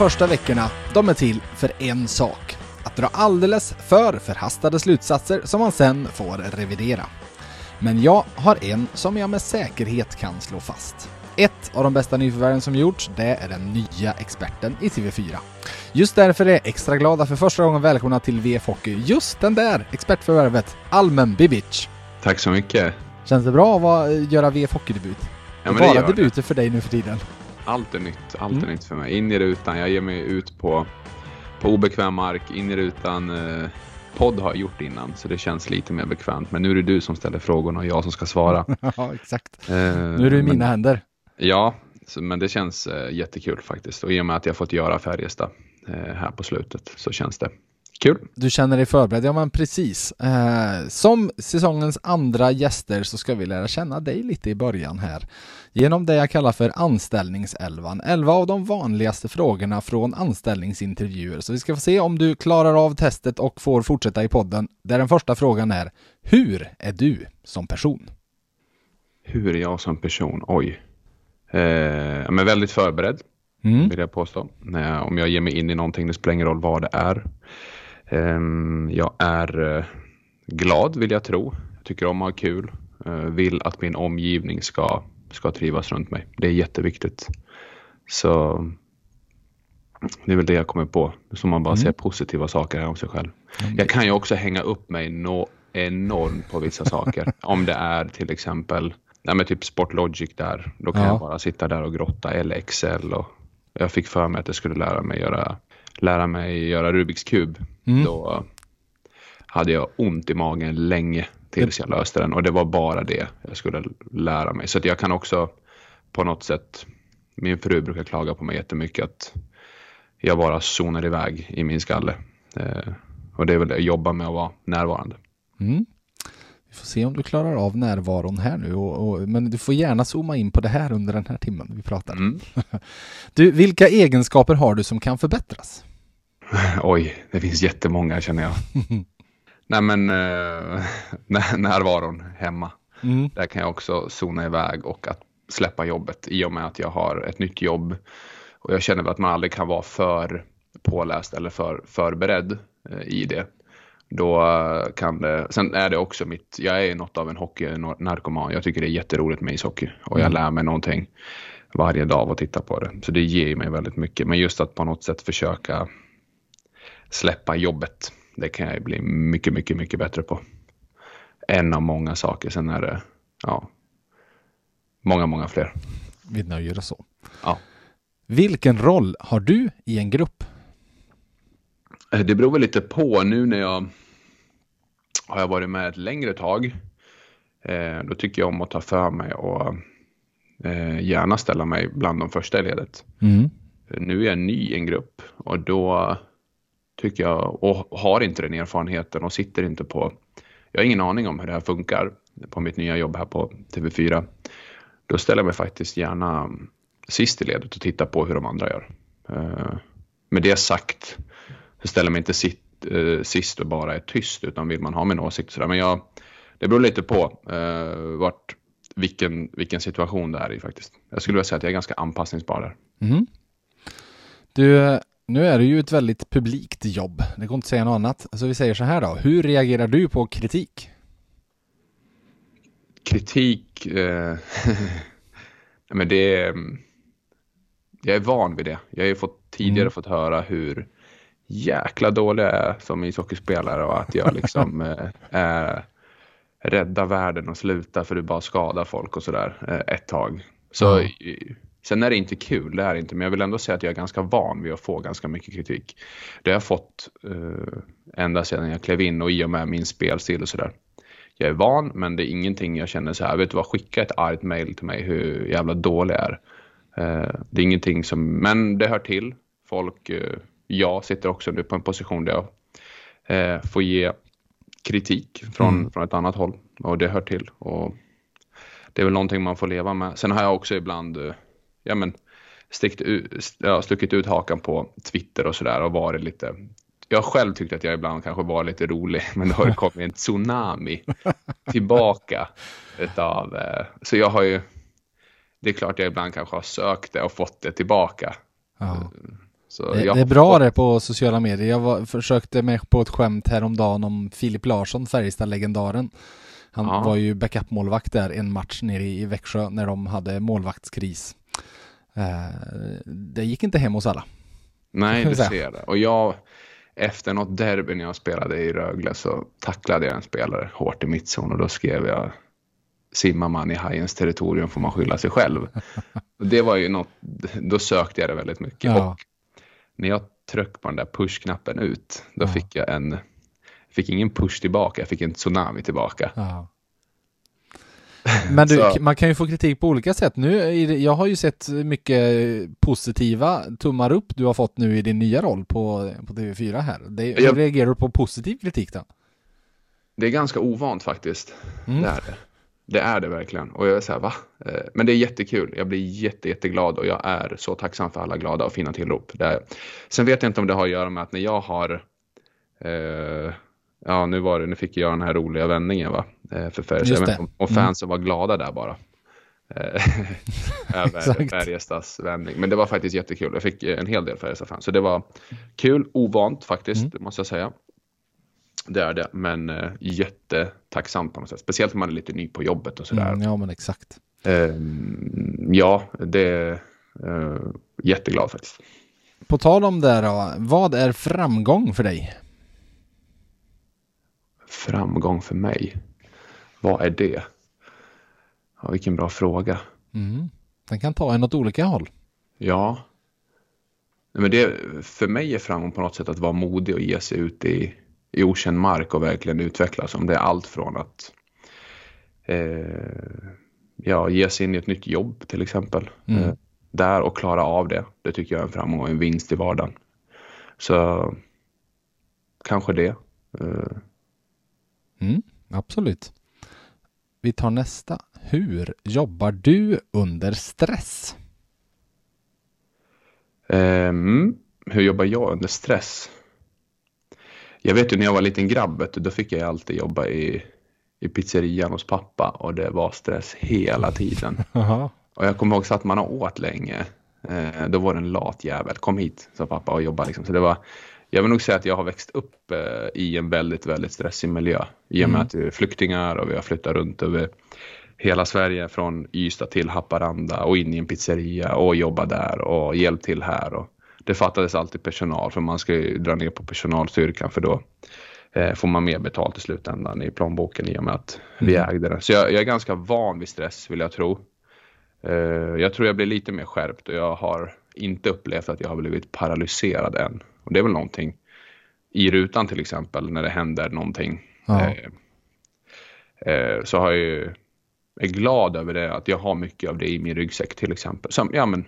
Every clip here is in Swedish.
Första veckorna, de är till för en sak. Att dra alldeles för förhastade slutsatser som man sen får revidera. Men jag har en som jag med säkerhet kan slå fast. Ett av de bästa nyförvärven som gjorts, det är den nya experten i TV4. Just därför är jag extra glada för första gången välkomna till VF Hockey. Just den där expertförvärvet, Almen Bibic. Tack så mycket. Känns det bra att göra VF Hockey-debut? Ja, det är bara debuter det. för dig nu för tiden. Allt är nytt, allt mm. är nytt för mig. In i rutan, jag ger mig ut på, på obekväm mark, in i rutan. Eh, podd har jag gjort innan, så det känns lite mer bekvämt. Men nu är det du som ställer frågorna och jag som ska svara. ja, exakt. Eh, nu är du i mina händer. Ja, så, men det känns eh, jättekul faktiskt. Och i och med att jag fått göra Färjestad eh, här på slutet så känns det Kul. Du känner dig förberedd? Ja men precis. Eh, som säsongens andra gäster så ska vi lära känna dig lite i början här. Genom det jag kallar för anställningselvan. Elva av de vanligaste frågorna från anställningsintervjuer. Så vi ska få se om du klarar av testet och får fortsätta i podden. Där den första frågan är Hur är du som person? Hur är jag som person? Oj. Eh, jag är väldigt förberedd. Mm. Vill jag påstå. om jag ger mig in i någonting, det spelar ingen roll vad det är. Ehm, jag är eh, glad vill jag tro. Jag tycker om att ha kul. Eh, vill att min omgivning ska, ska trivas runt mig. Det är jätteviktigt. Så det är väl det jag kommer på. Så man bara mm. ser positiva saker om sig själv. Jag kan ju också hänga upp mig no enormt på vissa saker. om det är till exempel nej men typ Sportlogic där. Då kan ja. jag bara sitta där och grotta eller Excel. Och jag fick för mig att jag skulle lära mig göra lära mig göra Rubiks kub. Mm. Då hade jag ont i magen länge tills jag löste den och det var bara det jag skulle lära mig. Så att jag kan också på något sätt, min fru brukar klaga på mig jättemycket att jag bara zonar iväg i min skalle. Eh, och det är väl det, jobba med att vara närvarande. Mm. Vi får se om du klarar av närvaron här nu, och, och, men du får gärna zooma in på det här under den här timmen vi pratar. Mm. Du, vilka egenskaper har du som kan förbättras? Oj, det finns jättemånga känner jag. Nej men eh, närvaron hemma. Mm. Där kan jag också zona iväg och att släppa jobbet i och med att jag har ett nytt jobb. Och jag känner att man aldrig kan vara för påläst eller för förberedd eh, i det. Då kan det, sen är det också mitt, jag är något av en hockeynarkoman. Jag tycker det är jätteroligt med ishockey och jag mm. lär mig någonting varje dag av att titta på det. Så det ger mig väldigt mycket. Men just att på något sätt försöka släppa jobbet. Det kan jag bli mycket, mycket, mycket bättre på. En av många saker. Sen är det ja, många, många fler. Vi nöjer oss så. Ja. Vilken roll har du i en grupp? Eh, det beror väl lite på. Nu när jag har jag varit med ett längre tag. Eh, då tycker jag om att ta för mig och eh, gärna ställa mig bland de första i ledet. Mm. Nu är jag ny i en grupp och då tycker jag, och har inte den erfarenheten och sitter inte på, jag har ingen aning om hur det här funkar på mitt nya jobb här på TV4. Då ställer jag mig faktiskt gärna sist i ledet och tittar på hur de andra gör. Eh, med det sagt så ställer jag mig inte sitt, eh, sist och bara är tyst utan vill man ha min åsikt sådär. Men jag, det beror lite på eh, vart, vilken, vilken situation det är i faktiskt. Jag skulle vilja säga att jag är ganska anpassningsbar där. Mm. Mm-hmm. Du, nu är det ju ett väldigt publikt jobb. Det går inte att säga något annat. Så vi säger så här då. Hur reagerar du på kritik? Kritik? Eh, men det är, Jag är van vid det. Jag har ju fått, tidigare mm. fått höra hur jäkla dålig jag är som ishockeyspelare och att jag liksom eh, är rädda världen och sluta för du bara skadar folk och sådär eh, ett tag. Så mm. Sen är det inte kul, det är inte, men jag vill ändå säga att jag är ganska van vid att få ganska mycket kritik. Det har jag fått uh, ända sedan jag klev in och i och med min spelstil och sådär. Jag är van, men det är ingenting jag känner så här, vet du vad, skicka ett argt mail till mig hur jävla dålig jag är. Uh, det är ingenting som, men det hör till. Folk, uh, jag sitter också nu på en position där jag får ge kritik från, mm. från ett annat håll och det hör till. Och det är väl någonting man får leva med. Sen har jag också ibland ja, men, stickt ut, ja, stuckit ut hakan på Twitter och sådär och varit lite jag själv tyckte att jag ibland kanske var lite rolig, men då har det kommit en tsunami tillbaka. Utav, eh, så jag har ju, det är klart jag ibland kanske har sökt det och fått det tillbaka. Ja. Så det, det är bra fått- det på sociala medier. Jag var, försökte mig på ett skämt häromdagen om Filip Larsson, Färjestad-legendaren. Han Ja. var ju backup-målvakt där en match nere i Växjö när de hade målvaktskris. Eh, det gick inte hem hos alla. Nej, du ser det. Och jag, efter något derby när jag spelade i Rögle så tacklade jag en spelare hårt i mittzon och då skrev jag simmar man i hajens territorium får man skylla sig själv. Det var ju något, då sökte jag det väldigt mycket. Ja. Och när jag tryckte på den där push-knappen ut, då Ja. fick jag en, fick ingen push tillbaka, jag fick en tsunami tillbaka. Ja. Men du, man kan ju få kritik på olika sätt. Nu, jag har ju sett mycket positiva tummar upp du har fått nu i din nya roll på, på TV4 här. Det, hur Jag- reagerar du på positiv kritik då? Det är ganska ovant faktiskt. Mm. Det är det. Det är det verkligen. Och jag är så här, va? Eh, Men det är jättekul. Jag blir jätte, jätteglad och jag är så tacksam för alla glada och fina tillrop. Det är... Sen vet jag inte om det har att göra med att när jag har eh, Ja, nu var det, nu fick jag den här roliga vändningen va? Eh, för Färjestad. Om- om fansen var glada där bara. Eh, Över. Färjestads vändning. Men det var faktiskt jättekul. Jag fick en hel del Färjestad-fans. Så det var kul, ovant faktiskt, Mm. måste jag säga. Det är det, men eh, jättetacksamt på något sätt. Speciellt om man är lite ny på jobbet och sådär. Mm, ja men exakt. Ehm, ja, det är eh, jätteglad faktiskt. På tal om det då, vad är framgång för dig? Framgång för mig. Vad är det? Ja, vilken bra fråga. Mm. Den kan ta en åt olika håll. Ja. Men det, för mig är framgång på något sätt att vara modig och ge sig ut i, i okänd mark och verkligen utvecklas. Om det är allt från att eh, ja, ge sig in i ett nytt jobb till exempel. Mm. Eh, där och klara av det. Det tycker jag är en framgång och en vinst i vardagen. Så kanske det. Eh, Mm, absolut. Vi tar nästa. Hur jobbar du under stress? Ehm, hur jobbar jag under stress? Jag vet ju när jag var liten grabb, då fick jag alltid jobba i, i pizzerian hos pappa och det var stress hela tiden. Och jag kommer ihåg att man har åt länge. Eh, då var det en lat jävel. Kom hit, sa pappa och jobba liksom. Så det var, jag vill nog säga att jag har växt upp eh, i en väldigt, väldigt stressig miljö. I och med Mm. att vi är flyktingar och vi har flyttat runt över hela Sverige från Ystad till Haparanda och in i en pizzeria och jobba där och hjälp till här. Och det fattades alltid personal för man ska ju dra ner på personalstyrkan för då eh, får man mer betalt i slutändan i plånboken i och med att vi Mm. ägde den. Så jag, jag är ganska van vid stress vill jag tro. Eh, jag tror jag blir lite mer skärpt och jag har inte upplevt att jag har blivit paralyserad än. Och det är väl någonting i rutan till exempel när det händer någonting. Ja. Eh, eh, så har jag ju, är glad över det att jag har mycket av det i min ryggsäck till exempel. Som, ja men,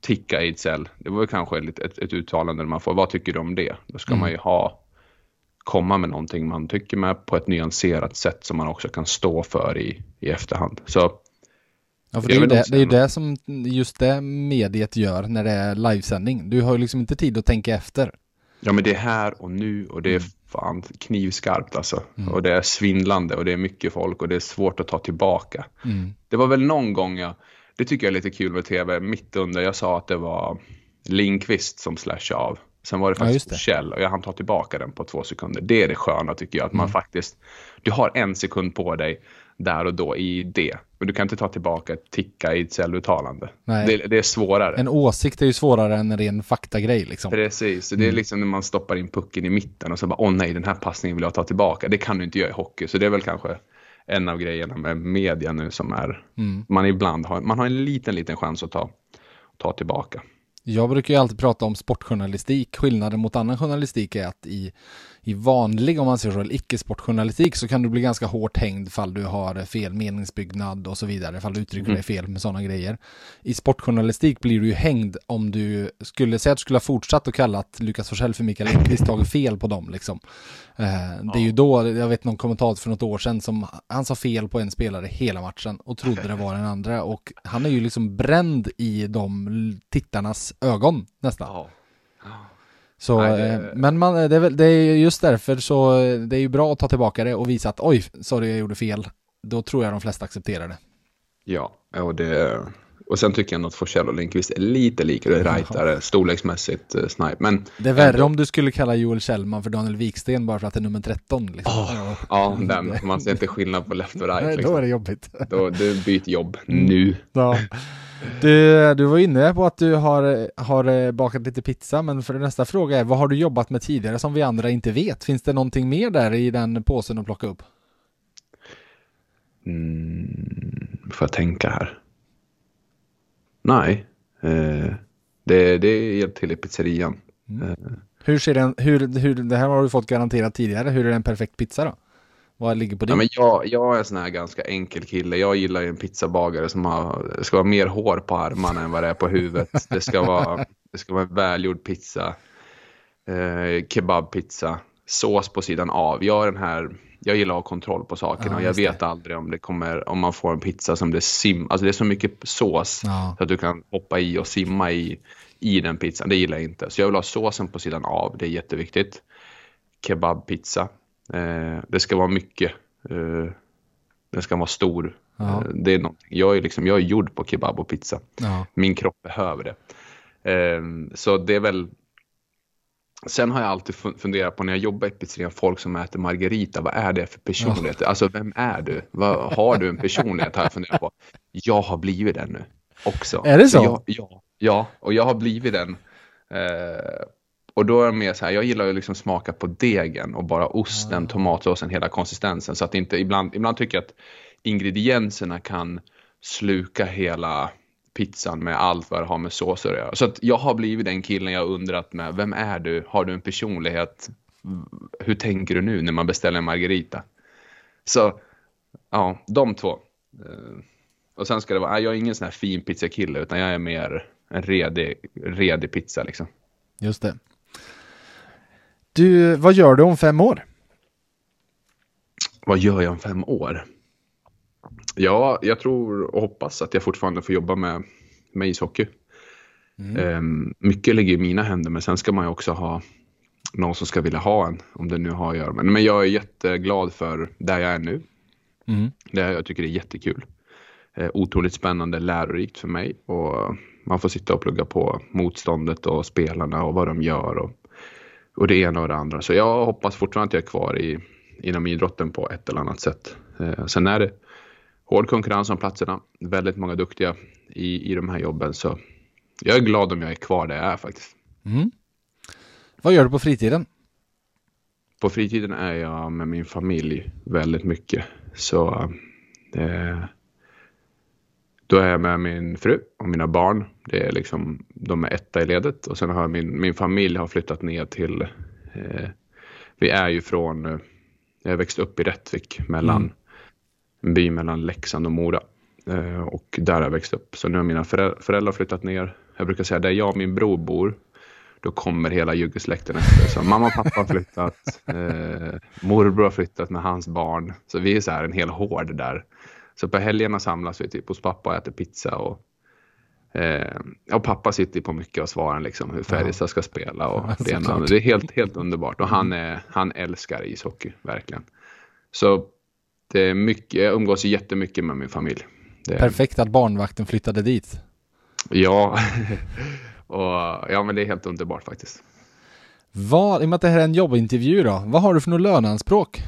ticka Ejdsell. Det var kanske ett, ett, ett uttalande där man får, vad tycker du om det? Då ska Mm. man ju ha, komma med någonting man tycker med på ett nyanserat sätt som man också kan stå för i, i efterhand. Så Ja, för det är, ju det, det är ju det som just det mediet gör när det är livesändning. Du har ju liksom inte tid att tänka efter. Ja men det är här och nu och det är fan knivskarpt alltså. Mm. Och det är svindlande och det är mycket folk och det är svårt att ta tillbaka. Mm. Det var väl någon gång jag, det tycker jag är lite kul med tv, mitt under, jag sa att det var Lindqvist som slashade av. Sen var det Ja, faktiskt det. Kjell och jag hann ta tillbaka den på två sekunder. Det är det sköna tycker jag, att man Mm. faktiskt, du har en sekund på dig där och då i det. Men du kan inte ta tillbaka ett ticka i ett uttalande. Nej. Det, det är svårare. En åsikt är ju svårare än en ren faktagrej liksom. Precis, så det är liksom när man stoppar in pucken i mitten och så bara åh nej den här passningen vill jag ta tillbaka. Det kan du inte göra i hockey så det är väl kanske en av grejerna med media nu som är Mm. man ibland har, man har en liten liten chans att ta, ta tillbaka. Jag brukar ju alltid prata om sportjournalistik. Skillnaden mot annan journalistik är att i, i vanlig, om man säger så, icke-sportjournalistik så kan du bli ganska hårt hängd fall du har fel meningsbyggnad och så vidare, fall du uttrycker Mm. dig fel med sådana grejer. I sportjournalistik blir du ju hängd om du skulle säga att du skulle ha fortsatt och kallat Lukas Forsell för Mikael Lindqvist tagit fel på dem liksom. Eh, det är ju då, jag vet någon kommentator för något år sedan som, han sa fel på en spelare hela matchen och trodde det var den andra och han är ju liksom bränd i de tittarnas ögon nästan. Så, Nej, det- eh, men man, det, är väl, det är just därför så eh, det är ju bra att ta tillbaka det och visa att oj, sorry jag gjorde fel. Då tror jag de flesta accepterar det. Ja, och det, och sen tycker jag nog att Forsell och Lindqvist är lite likare rightare storleksmässigt snipe. Men det är värre ändå... om du skulle kalla Joel Kjellman för Daniel Wiksten bara för att det är nummer 13. Liksom. Oh, ja, den. Man ser inte skillnad på left och right. Nej, liksom. Då är det jobbigt. Då, du byter jobb nu. Ja. Du, du var inne på att du har, har bakat lite pizza, men för nästa fråga är vad har du jobbat med tidigare som vi andra inte vet? Finns det någonting mer där i den påsen att plocka upp? Mm, får jag tänka här. Nej, eh, det, det är helt till i pizzerian. Mm. Eh. Hur ser den, hur, hur, det här har du fått garanterat tidigare, hur är en perfekt pizza då? Vad ligger på din? Ja, men jag, jag är en sån här ganska enkel kille. Jag gillar ju en pizzabagare som har, ska vara mer hår på armarna än vad det är på huvudet. Det ska vara, det ska vara en välgjord pizza, eh, kebabpizza, sås på sidan av. Jag är den här jag gillar att ha kontroll på sakerna ja, jag vet det. aldrig om det kommer, om man får en pizza som det sim, alltså det är så mycket sås ja. så att du kan hoppa i och simma i, i den pizzan. Det gillar jag inte. Så jag vill ha såsen på sidan av, det är jätteviktigt. Kebabpizza, det ska vara mycket. Eh, den ska vara stor. Ja. Eh, det är någonting. Jag är liksom, jag är gjord på kebab och pizza. Min kropp behöver det. Eh, så det är väl Sen har jag alltid funderat på när jag jobbar i pizzerian, folk som äter margarita, vad är det för personlighet? Ja. Alltså vem är du? Vad, har du en personlighet? Har jag funderat på. Jag har blivit den nu också. Är det så? så jag, ja, ja, och jag har blivit den. Och då är det mer så här, jag gillar att liksom smaka på degen och bara osten, ja. tomatsåsen, hela konsistensen. Så att inte, ibland, ibland tycker jag att ingredienserna kan sluka hela pizzan med allt vad det har med såser att göra. Så att jag har blivit den killen jag undrat med. Vem är du? Har du en personlighet? Hur tänker du nu när man beställer en margarita? Så ja, de två. Eh, och sen ska det vara, jag är ingen sån här fin pizzakille utan jag är mer en redig, redig pizza liksom. Just det. Du, vad gör du om fem år? Vad gör jag om fem år? Ja, jag tror och hoppas att jag fortfarande får jobba med, med ishockey. Mm. Um, mycket ligger i mina händer, men sen ska man ju också ha någon som ska vilja ha en, om det nu har att göra med. Men jag är jätteglad för där jag är nu. Mm. Det jag tycker det är jättekul. Eh, otroligt spännande, lärorikt för mig och man får sitta och plugga på motståndet och spelarna och vad de gör och, och det ena och det andra. Så jag hoppas fortfarande att jag är kvar i, inom idrotten på ett eller annat sätt. Eh, sen är det hård konkurrens om platserna. Väldigt många duktiga i, i de här jobben. Så jag är glad om jag är kvar där jag är faktiskt. Mm. Vad gör du på fritiden? På fritiden är jag med min familj väldigt mycket. Så eh, då är jag med min fru och mina barn. Det är liksom, de är etta i ledet och sen har min, min familj har flyttat ner till, eh, vi är ju från, eh, jag har växt upp i Rättvik mellan mm en by mellan Leksand och Mora. Eh, och där har jag växt upp. Så nu har mina föräldrar flyttat ner. Jag brukar säga där jag och min bror bor, då kommer hela juggesläkten efter. Så mamma och pappa har flyttat, eh, morbror har flyttat med hans barn. Så vi är så här en hel hård där. Så på helgerna samlas vi typ hos pappa och äter pizza. Och, eh, och pappa sitter på mycket av svaren, liksom, hur Färjestad ska spela. Och ja, det, ena. det är helt, helt underbart. Och han, är, han älskar ishockey, verkligen. Så det är mycket, jag umgås jättemycket med min familj. Det... Perfekt att barnvakten flyttade dit. Ja, och, ja men det är helt underbart faktiskt. Vad, i och med att det här är en jobbintervju då, vad har du för något löneanspråk?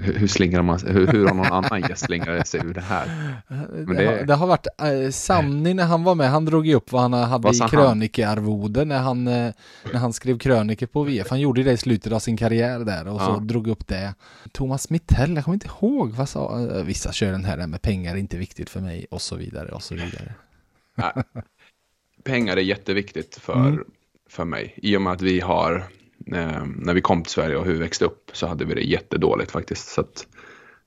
Hur slingrar man hur, hur har någon annan gäst slingrat sig ur det här? Det, det, har, det, har varit, eh, Sanni när han var med, han drog ju upp vad han hade vad i krönikearvode när han, eh, när han skrev kröniker på VF. Han gjorde det i slutet av sin karriär där och ja. så drog upp det. Thomas Mittell, jag kommer inte ihåg vad sa, eh, vissa kör den här med pengar är inte viktigt för mig och så vidare och så vidare. Ja. Pengar är jätteviktigt för, mm. för mig i och med att vi har eh, när vi kom till Sverige och hur vi växte upp så hade vi det jättedåligt faktiskt. Så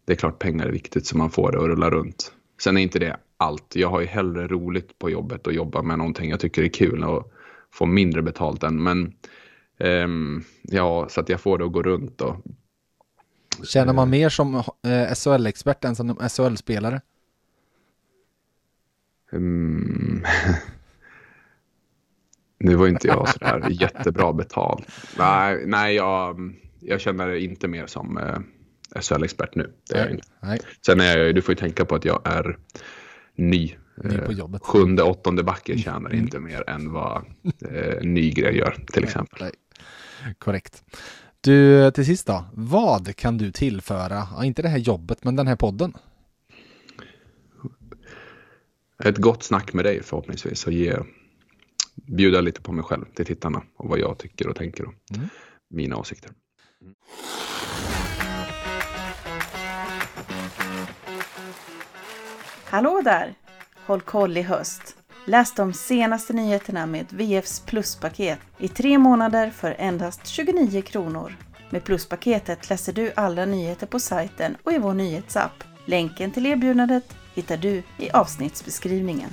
det är klart pengar är viktigt så man får det att rulla runt. Sen är inte det allt. Jag har ju hellre roligt på jobbet och jobba med någonting jag tycker är kul och få mindre betalt än. Men eh, ja, så att jag får det att gå runt och Känner man mer som eh, SHL-expert än som SHL-spelare? Um, Nu var inte jag sådär jättebra betald. Nej, nej jag, jag känner inte mer som, eh, SHL-expert nu. Det är jag inte. Nej, Sen är jag, du får ju tänka på att jag är ny. Ny på Eh, jobbet. Sjunde, åttonde backen tjänar inte mer än vad eh, Nygren gör till exempel. nej. Korrekt. Du, till sist då. Vad kan du tillföra, ja, inte det här jobbet, men den här podden? Ett gott snack med dig förhoppningsvis och ge, bjuda lite på mig själv till tittarna och vad jag tycker och tänker och Mm. mina åsikter. Hallå där! Håll koll i höst. Läs de senaste nyheterna med VFs pluspaket i tre månader för endast 29 kronor. Med pluspaketet läser du alla nyheter på sajten och i vår nyhetsapp. Länken till erbjudandet hittar du i avsnittsbeskrivningen.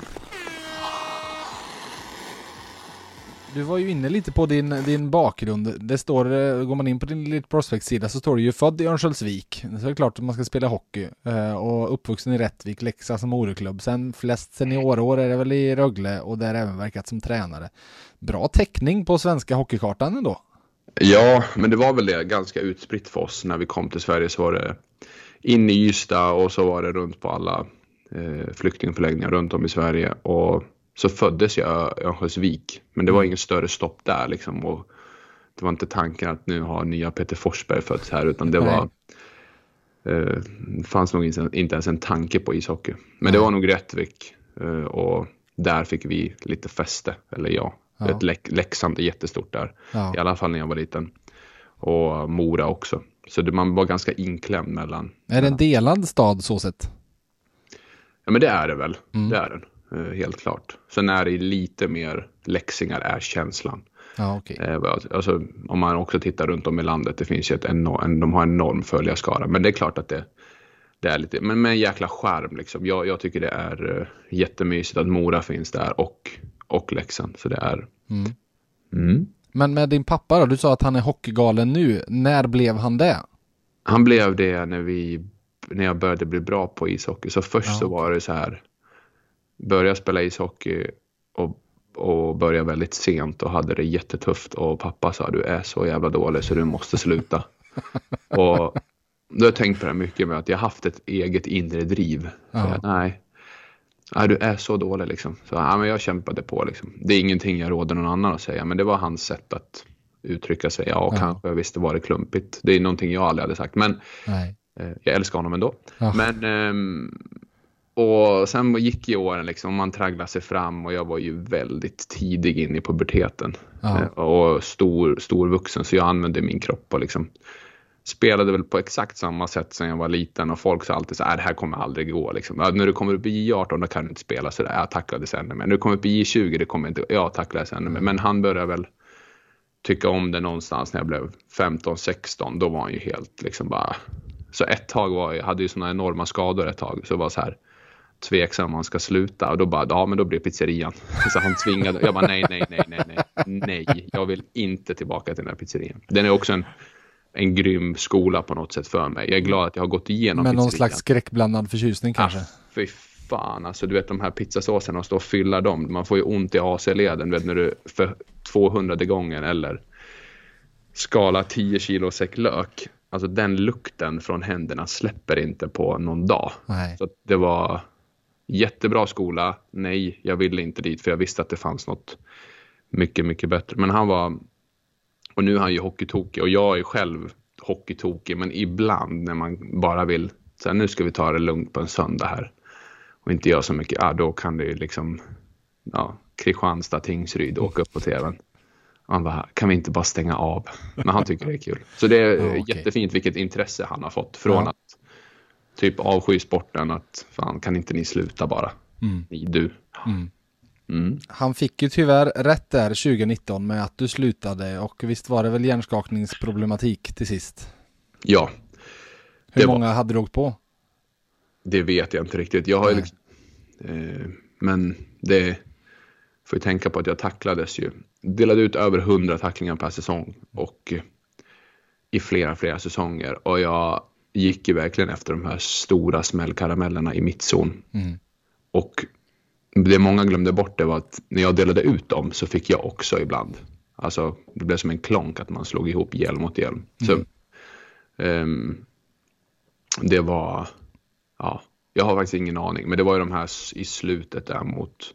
Du var ju inne lite på din, din bakgrund. Det står, eh, går man in på din Elite Prospect-sida så står det ju född i Örnsköldsvik. Så det är klart att man ska spela hockey. Eh, och uppvuxen i Rättvik, Leksand som moderklubb. Sen flest seniorår är det väl i Rögle och där även verkat som tränare. Bra täckning på svenska hockeykartan ändå. Ja, men det var väl det ganska utspritt för oss när vi kom till Sverige så var det in i Ystad och så var det runt på alla eh, flyktingförläggningar runt om i Sverige och så föddes jag i Örnsköldsvik men det var ingen större stopp där liksom och det var inte tanken att nu har nya Peter Forsberg fötts här utan det Nej. var eh, fanns nog inte, ens en tanke på ishockey. Men det var nog Rättvik eh, och där fick vi lite fäste, eller jag. Ja. Ett Lek- Leksand är jättestort där. Ja. I alla fall när jag var liten. Och Mora också. Så det, man var ganska inklämd mellan. Är det en delad stad så sett? Ja men det är det väl. Mm. Det är den. Eh, Helt klart. Sen är det lite mer läxingar är känslan. Ja, okej. Eh, Alltså, om man också tittar runt om i landet. Det finns ju ett enorm, en, de har en enorm följarskara. Men det är klart att det, det är lite, men med en jäkla charm liksom. Jag, jag tycker det är uh, jättemysigt att Mora finns där och, och Leksand. Så det är, Mm. mm. Men med din pappa då? Du sa att han är hockeygalen nu. När blev han det? Han blev det när vi när jag började bli bra på ishockey. Så först Ja, så var det så här. Började spela ishockey och, och började väldigt sent och hade det jättetufft. Och pappa sa du är så jävla dålig så du måste sluta. och då har jag tänkt på det mycket med att jag haft ett eget inre driv. Ja. Jag, nej, nej, du är så dålig liksom. Så ja, men jag kämpade på liksom. Det är ingenting jag råder någon annan att säga. Men det var hans sätt att uttrycka sig. Ja, Ja. kanske visst det var det klumpigt. Det är någonting jag aldrig hade sagt. Men Nej. Eh, Jag älskar honom ändå. Ja. Men, ehm, och sen gick ju åren liksom, man tragglade sig fram och jag var ju väldigt tidig in i puberteten. Ja. Eh, Och stor, vuxen så jag använde min kropp och liksom spelade väl på exakt samma sätt sen jag var liten och folk sa alltid så här, det här kommer aldrig gå liksom. Ja, när du kommer upp i J18 då kan du inte spela så där, jag tacklades ännu mer. När du kommer upp i J20 det kommer inte, jag tacklades ännu mer. Men han började väl tycka om det någonstans när jag blev 15-16. Då var han ju helt liksom bara så ett tag var jag hade ju såna enorma skador ett tag. Så var så här tveksam om han ska sluta. Och då bara, ja men då blir pizzerian. Så han tvingade. Jag bara, nej, nej, nej, nej, nej. Nej, jag vill inte tillbaka till den här pizzerian. Den är också en, en grym skola på något sätt för mig. Jag är glad att jag har gått igenom Med någon slags skräckblandad förtjusning kanske? Ah, fy fan, alltså du vet de här pizzasåserna och stå och fylla dem. Man får ju ont i AC-leden, du vet när du för 200 gången eller skala 10 kilo säck lök. Alltså den lukten från händerna släpper inte på någon dag. Nej. Så det var jättebra skola. Nej, jag ville inte dit för jag visste att det fanns något mycket, mycket bättre. Men han var, och nu är han ju hockeytokig och jag är själv hockeytokig. Men ibland när man bara vill, så här, nu ska vi ta det lugnt på en söndag här och inte göra så mycket, ja, då kan det ju liksom, ja, Kristianstad, Tingsryd, åka upp på tvn. Han bara, kan vi inte bara stänga av? Men han tycker det är kul. Så det är Ja, okej. jättefint vilket intresse han har fått från Ja. att typ avsky sporten, att fan kan inte ni sluta bara? Mm. Ni, du. Mm. Mm. Han fick ju tyvärr rätt där 2019 med att du slutade och visst var det väl hjärnskakningsproblematik till sist? Ja, Hur Det var- många hade du åkt på? det vet jag inte riktigt. Jag har ju liksom, eh, men det får ju tänka på att jag tacklades ju. Delade ut över 100 tacklingar per säsong och eh, i flera, flera säsonger. Och jag gick ju verkligen efter de här stora smällkaramellerna i mittzon. Mm. Och det många glömde bort det var att när jag delade ut dem så fick jag också ibland. Alltså det blev som en klonk att man slog ihop hjälm mot hjälm. Så, ehm, det var, ja, jag har faktiskt ingen aning, men det var ju de här i slutet där mot,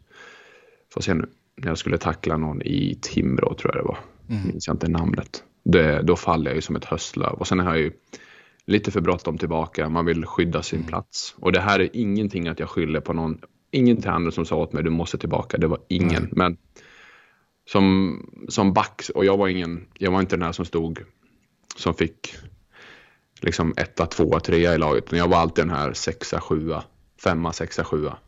får se nu, när jag skulle tackla någon i Timrå tror jag det var, mm. minns jag inte namnet. Det, då faller jag ju som ett höstlöv och sen har jag ju lite för bråttom tillbaka, man vill skydda sin mm. plats. Och det här är ingenting att jag skyller på någon, ingen tränare som sa åt mig du måste tillbaka, det var ingen. Mm. Men som, som back, och jag var ingen, jag var inte den här som stod, som fick liksom etta, tvåa, trea i laget. Jag var alltid den här sexa, sjua, femma, sexa, sjua.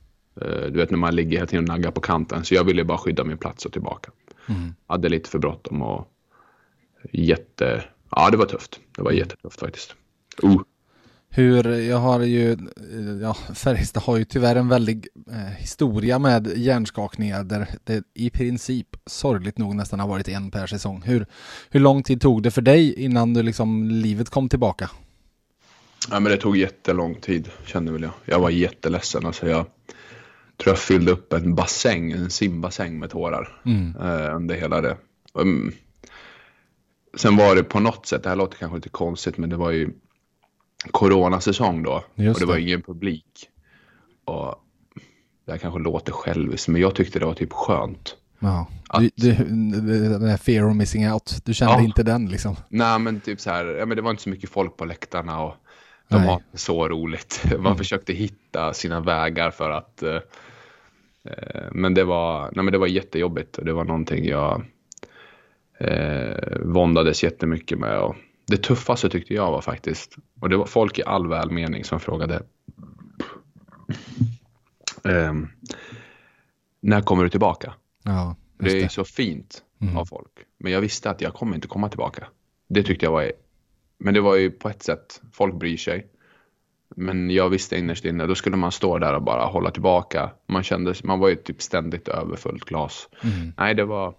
Eh, du vet när man ligger hela tiden och naggar på kanten. Så jag ville bara skydda min plats och tillbaka. Mm. Hade lite för bråttom och jätte... Ja, det var tufft. Det var mm. jättetufft faktiskt. Uh. Hur, jag har ju, ja, Färjestad har ju tyvärr en väldig eh, historia med hjärnskakningar där det i princip sorgligt nog nästan har varit en per säsong. Hur, hur lång tid tog det för dig innan du liksom livet kom tillbaka? Ja, men det tog jättelång tid kände väl jag. Jag var jätteledsen. Alltså jag tror jag fyllde upp en bassäng, en simbassäng med tårar mm. eh, under hela det. Um, sen var det på något sätt, det här låter kanske lite konstigt, men det var ju coronasäsong då. Just och det var ingen publik. Och det här kanske låter själviskt, men jag tyckte det var typ skönt. Ja, att, du, du, den här fear of missing out, du kände ja, inte den liksom? Nej, men typ så här, ja, men det var inte så mycket folk på läktarna och de nej. har så roligt. Man mm. försökte hitta sina vägar för att eh, eh, men, det var, nej, men det var jättejobbigt och det var någonting jag eh, våndades jättemycket med. Och, det tuffaste tyckte jag var faktiskt, och det var folk i all välmening som frågade um, när kommer du tillbaka? Ja, det är så fint mm. av folk. Men jag visste att jag kommer inte komma tillbaka. Det tyckte jag var, men det var ju på ett sätt, folk bryr sig. Men jag visste innerst inne, då skulle man stå där och bara hålla tillbaka. Man kände, man var ju typ ständigt överfullt glas. Mm. Nej, det var,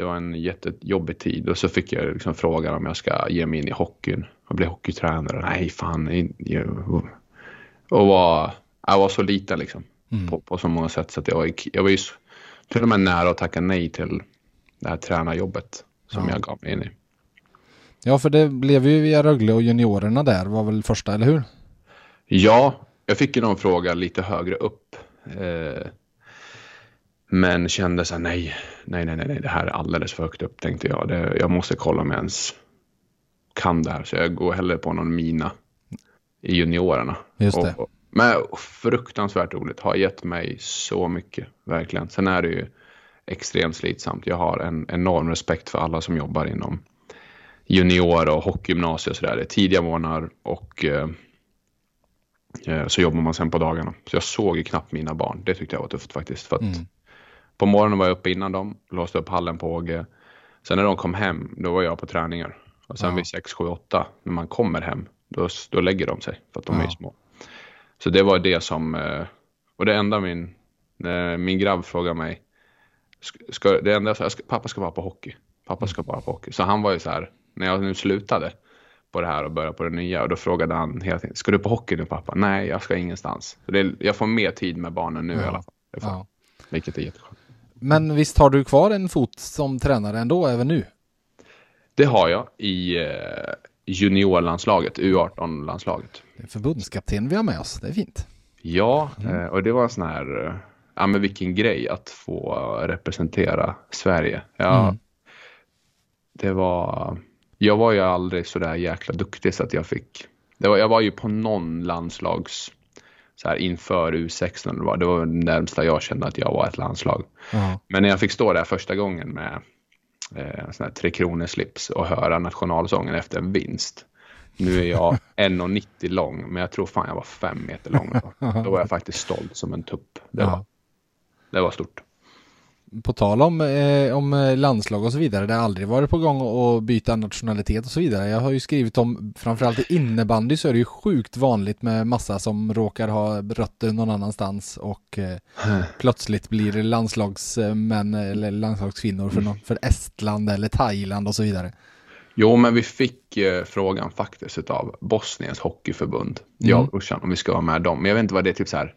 det var en jättejobbig tid och så fick jag liksom frågan om jag ska ge mig in i hockeyn och bli hockeytränare. Nej, fan. Och var, jag var så liten liksom mm. på, på så många sätt så att jag var, jag var ju till och med nära att tacka nej till det här tränarjobbet som ja. jag gav mig in i. Ja, för det blev ju via Rögle och juniorerna där var väl första, eller hur? Ja, jag fick ju någon fråga lite högre upp. Eh, men kände så här, nej, nej, nej, nej, det här är alldeles för högt upp tänkte jag. Det, jag måste kolla om jag ens kan det här. Så jag går hellre på någon mina i juniorerna. Just det. Och, men fruktansvärt roligt. Har gett mig så mycket, verkligen. Sen är det ju extremt slitsamt. Jag har en enorm respekt för alla som jobbar inom junior och hockeygymnasium och sådär. Det är tidiga morgnar och eh, eh, så jobbar man sen på dagarna. Så jag såg ju knappt mina barn. Det tyckte jag var tufft faktiskt. För att mm. På morgonen var jag uppe innan dem, låste upp hallen på Åge. Sen när de kom hem, då var jag på träningar. Och sen ja. vid 6, 7, 8, när man kommer hem, då, då lägger de sig för att de ja. är små. Så det var det som, eh, och det enda min, min grabb frågade mig, ska, det enda, jag ska, pappa ska vara på hockey. Pappa ska vara på hockey. Så han var ju så här, när jag nu slutade på det här och började på det nya och då frågade han hela tiden, ska du på hockey nu pappa? Nej, jag ska ingenstans. Så det, jag får mer tid med barnen nu ja. i alla fall. Ja. Vilket är jätteskönt. Men visst har du kvar en fot som tränare ändå, även nu? Det har jag i eh, juniorlandslaget, U18-landslaget. Förbundskapten vi har med oss, det är fint. Ja, mm. Eh, och det var en sån här, eh, ja men vilken grej att få representera Sverige. Ja, mm. Det var, jag var ju aldrig så där jäkla duktig så att jag fick, det var, jag var ju på någon landslags så här inför U16 det var, det var det närmsta jag kände att jag var ett landslag. Mm. Men när jag fick stå där första gången med eh, sån här Tre Kronor slips och höra nationalsången efter en vinst. Nu är jag 1,90 lång, men jag tror fan jag var fem meter lång. Då, då var jag faktiskt stolt som en tupp. Det, var, det var stort på tal om, eh, om eh, landslag och så vidare, det har aldrig varit på gång att byta nationalitet och så vidare. Jag har ju skrivit om, framförallt i innebandy så är det ju sjukt vanligt med massa som råkar ha rötter någon annanstans och eh, plötsligt blir landslagsmän eller landslagskvinnor för, någon, för Estland eller Thailand och så vidare. Jo, men vi fick eh, frågan faktiskt av Bosniens hockeyförbund, mm. jag och brorsan, om vi ska vara med dem. Men jag vet inte vad det är, typ så här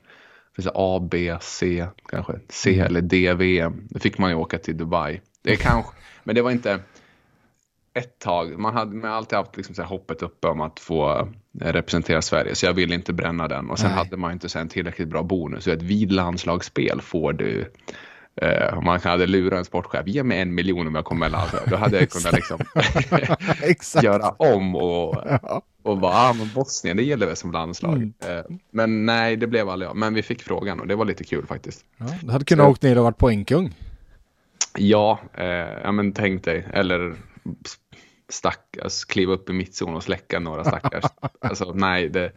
finns A, B, C kanske. C eller D, VM. Då fick man ju åka till Dubai. Det är kanske, men det var inte. ett tag. Man hade man alltid haft liksom så hoppet uppe om att få eh, representera Sverige, så jag ville inte bränna den. Och sen Nej. hade man inte så en tillräckligt bra bonus. Så att vid landslagsspel får du eh, om man hade lurat en sportchef, ge mig en miljon om jag kommer med landslaget. Då hade jag kunnat liksom göra om och, och bara, ah, men Bosnien, det gäller väl som landslag. Mm. Eh, men nej, det blev aldrig jag. Men vi fick frågan och det var lite kul faktiskt. Ja, du hade kunnat Så- åkt ner och varit poängkung. Ja, eh, ja men tänk dig. Eller stackars, kliva upp i mittzon och släcka några stackars. alltså nej, det...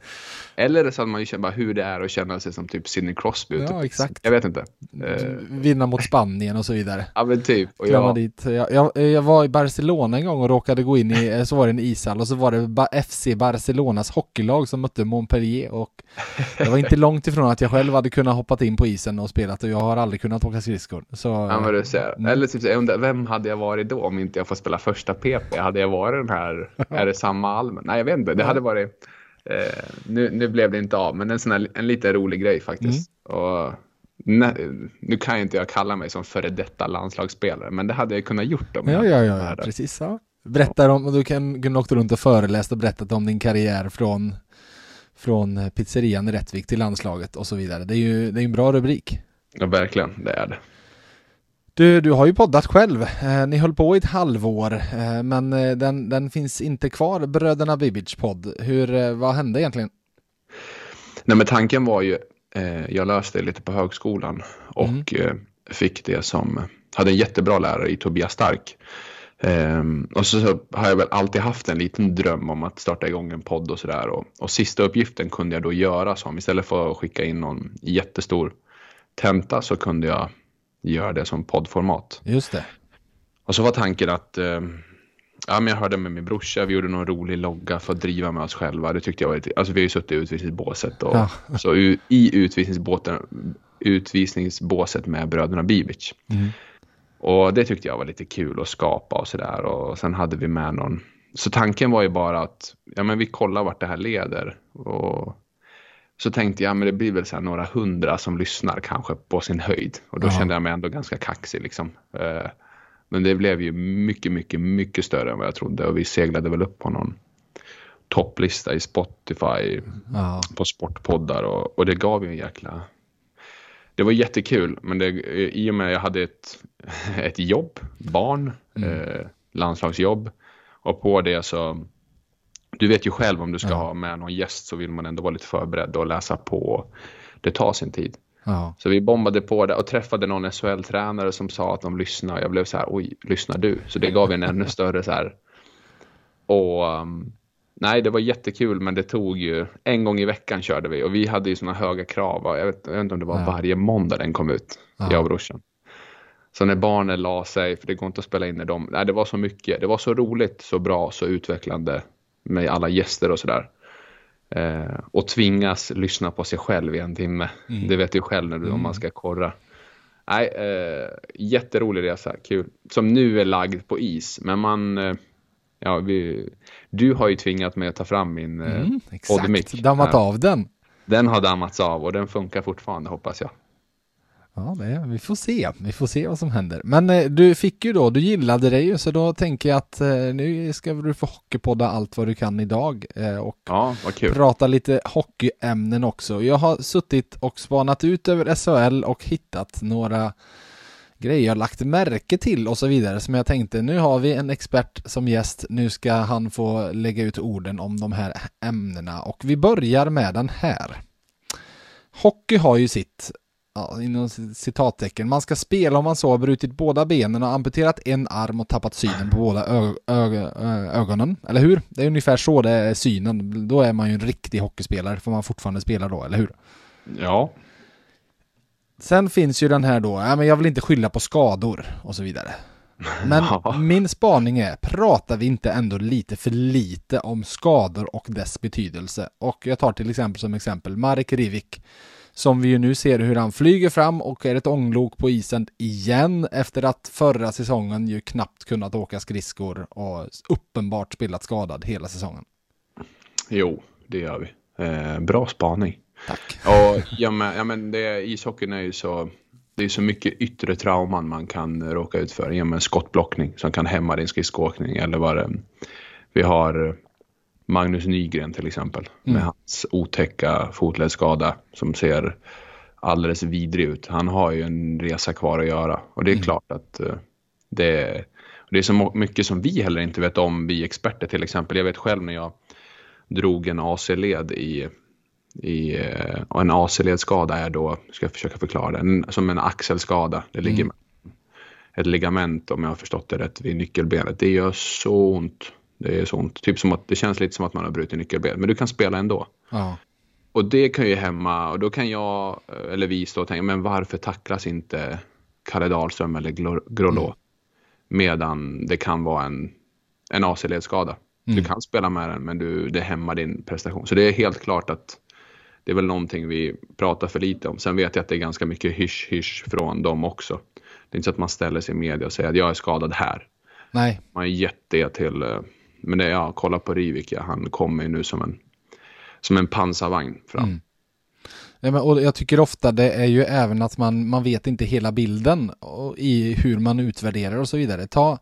Eller så hade man ju känt bara hur det är att känna sig som typ Sidney Crosby. Ja, typ. exakt. Jag vet inte. Eh, Vinna mot Spanien och så vidare. ja men typ. Och jag, dit. Jag, jag, jag var i Barcelona en gång och råkade gå in i, eh, så var det en ishall och så var det FC Barcelonas hockeylag som mötte Montpellier och det var inte långt ifrån att jag själv hade kunnat hoppat in på isen och spelat och jag har aldrig kunnat åka skridskor. Så, ja, men du ser. Mm. Eller typ, jag undrar, vem hade jag varit då om inte jag får spela första PP? Hade jag varit den här, är det samma Almen? Nej, jag vet inte. Det hade varit, eh, nu, nu blev det inte av, men en sån här, en lite rolig grej faktiskt. Mm. Och, ne, nu kan ju inte jag kalla mig som före detta landslagsspelare, men det hade jag kunnat gjort om ja, jag ja, ja, ja där. precis. Ja. Berättar om, du kan, kunde åkt runt och föreläst och berättat om din karriär från, från pizzerian i Rättvik till landslaget och så vidare. Det är ju det är en bra rubrik. Ja, verkligen, det är det. Du, du har ju poddat själv. Eh, ni höll på i ett halvår, eh, men eh, den, den finns inte kvar, Bröderna Bibic podd. Hur, eh, vad hände egentligen? Nej, men tanken var ju, eh, jag löste lite på högskolan och Mm. fick det som, hade en jättebra lärare i Tobias Stark. Ehm, och så, så har jag väl alltid haft en liten dröm om att starta igång en podd och sådär. Och, och sista uppgiften kunde jag då göra som, istället för att skicka in någon jättestor tenta så kunde jag göra det som poddformat. Just det. Och så var tanken att eh, ja, men jag hörde med min brorsa, vi gjorde någon rolig logga för att driva med oss själva. Det tyckte jag var lite, alltså vi har ju suttit i utvisningsbåset och Ja. så i utvisningsbåten, utvisningsbåset med bröderna Bibic. Mm. Och det tyckte jag var lite kul att skapa och sådär. Och sen hade vi med någon. Så tanken var ju bara att ja, men vi kollar vart det här leder. Och så tänkte jag, men det blir väl så här några hundra som lyssnar kanske på sin höjd. Och då Ja. kände jag mig ändå ganska kaxig liksom. Eh, Men det blev ju mycket, mycket, mycket större än vad jag trodde. Och vi seglade väl upp på någon topplista i Spotify Ja. på sportpoddar och, och det gav ju en jäkla... Det var jättekul, men det, i och med att jag hade ett, ett jobb, barn, eh, landslagsjobb och på det så... Du vet ju själv om du ska Ja. ha med någon gäst så vill man ändå vara lite förberedd och läsa på. Det tar sin tid. Ja. Så vi bombade på det och träffade någon SHL-tränare som sa att de lyssnar. Jag blev så här, oj, lyssnar du? Så det gav en ännu större så här. Och um, nej, det var jättekul, men det tog ju en gång i veckan körde vi och vi hade ju sådana höga krav. Jag vet, jag vet inte om det var Ja. varje måndag den kom ut, Ja. jag och brorsan. Så när barnen la sig, för det går inte att spela in när de, nej det var så mycket, det var så roligt, så bra, så utvecklande med alla gäster och sådär. Eh, och tvingas lyssna på sig själv i en timme. Mm. Det vet du själv när du, om man ska korra. Nej, eh, jätterolig resa, kul. Som nu är lagd på is, men man, eh, ja, vi, du har ju tvingat mig att ta fram min eh, Mm, exakt, dammat av den. Den har dammats av och den funkar fortfarande hoppas jag. Ja, det, vi får se. Vi får se vad som händer. Men eh, du fick ju då, du gillade det ju, så då tänker jag att eh, nu ska du få hockeypodda allt vad du kan idag eh, och Ja, prata lite hockeyämnen också. Jag har suttit och spanat ut över SHL och hittat några grejer jag lagt märke till och så vidare som jag tänkte nu har vi en expert som gäst, nu ska han få lägga ut orden om de här ämnena och vi börjar med den här. Hockey har ju sitt ja, inom citattecken. Man ska spela om man så har brutit båda benen och amputerat en arm och tappat synen på båda ögonen. Eller hur? Det är ungefär så det är synen. Då är man ju en riktig hockeyspelare. Får man fortfarande spela då, eller hur? Ja, Sen finns ju den här då, ja, men jag vill inte skylla på skador och så vidare. Men min spaning är, pratar vi inte ändå lite för lite om skador och dess betydelse? Och jag tar till exempel som exempel Marek Rivik, som vi ju nu ser hur han flyger fram och är ett ånglok på isen igen efter att förra säsongen ju knappt kunnat åka skridskor och uppenbart spelat skadad hela säsongen. jo, det gör vi. Eh, bra spaning. Tack. Och ja, men, ja, men det, ishockeyn är ju så, det är så mycket yttre trauman man kan råka ut för en skottblockning som kan hämma din skridskoåkning eller vad det Vi har Magnus Nygren till exempel mm. med hans otäcka fotledsskada som ser alldeles vidrig ut. Han har ju en resa kvar att göra och det är mm. klart att uh, det, är, det är så mycket som vi heller inte vet om, vi experter till exempel. Jag vet själv när jag drog en AC-led i i, eh, och en AC-ledskada är då, ska jag försöka förklara det, en, som en axelskada. Det ligger mm. ett ligament om jag har förstått det rätt vid nyckelbenet. Det gör så ont. Det är så ont. Typ som att, det känns lite som att man har brutit nyckelbenet, men du kan spela ändå. Ja. Och det kan ju hämma, och då kan jag, eller vi stå och tänka, men varför tacklas inte Kalle Dahlström eller Grolå? Mm. Medan det kan vara en, en AC-ledskada. Mm. Du kan spela med den, men du, det hämmar din prestation. Så det är helt klart att det är väl någonting vi pratar för lite om. Sen vet jag att det är ganska mycket hysch-hysch från dem också. Det är inte så att man ställer sig i media och säger att jag är skadad här. Nej. Man har gett det till, eh, men det är, ja, kolla på Rivik, ja, han kommer ju nu som en, som en pansarvagn fram. Mm. Ja, men, och jag tycker ofta det är ju även att man, man vet inte hela bilden i hur man utvärderar och så vidare. Ta,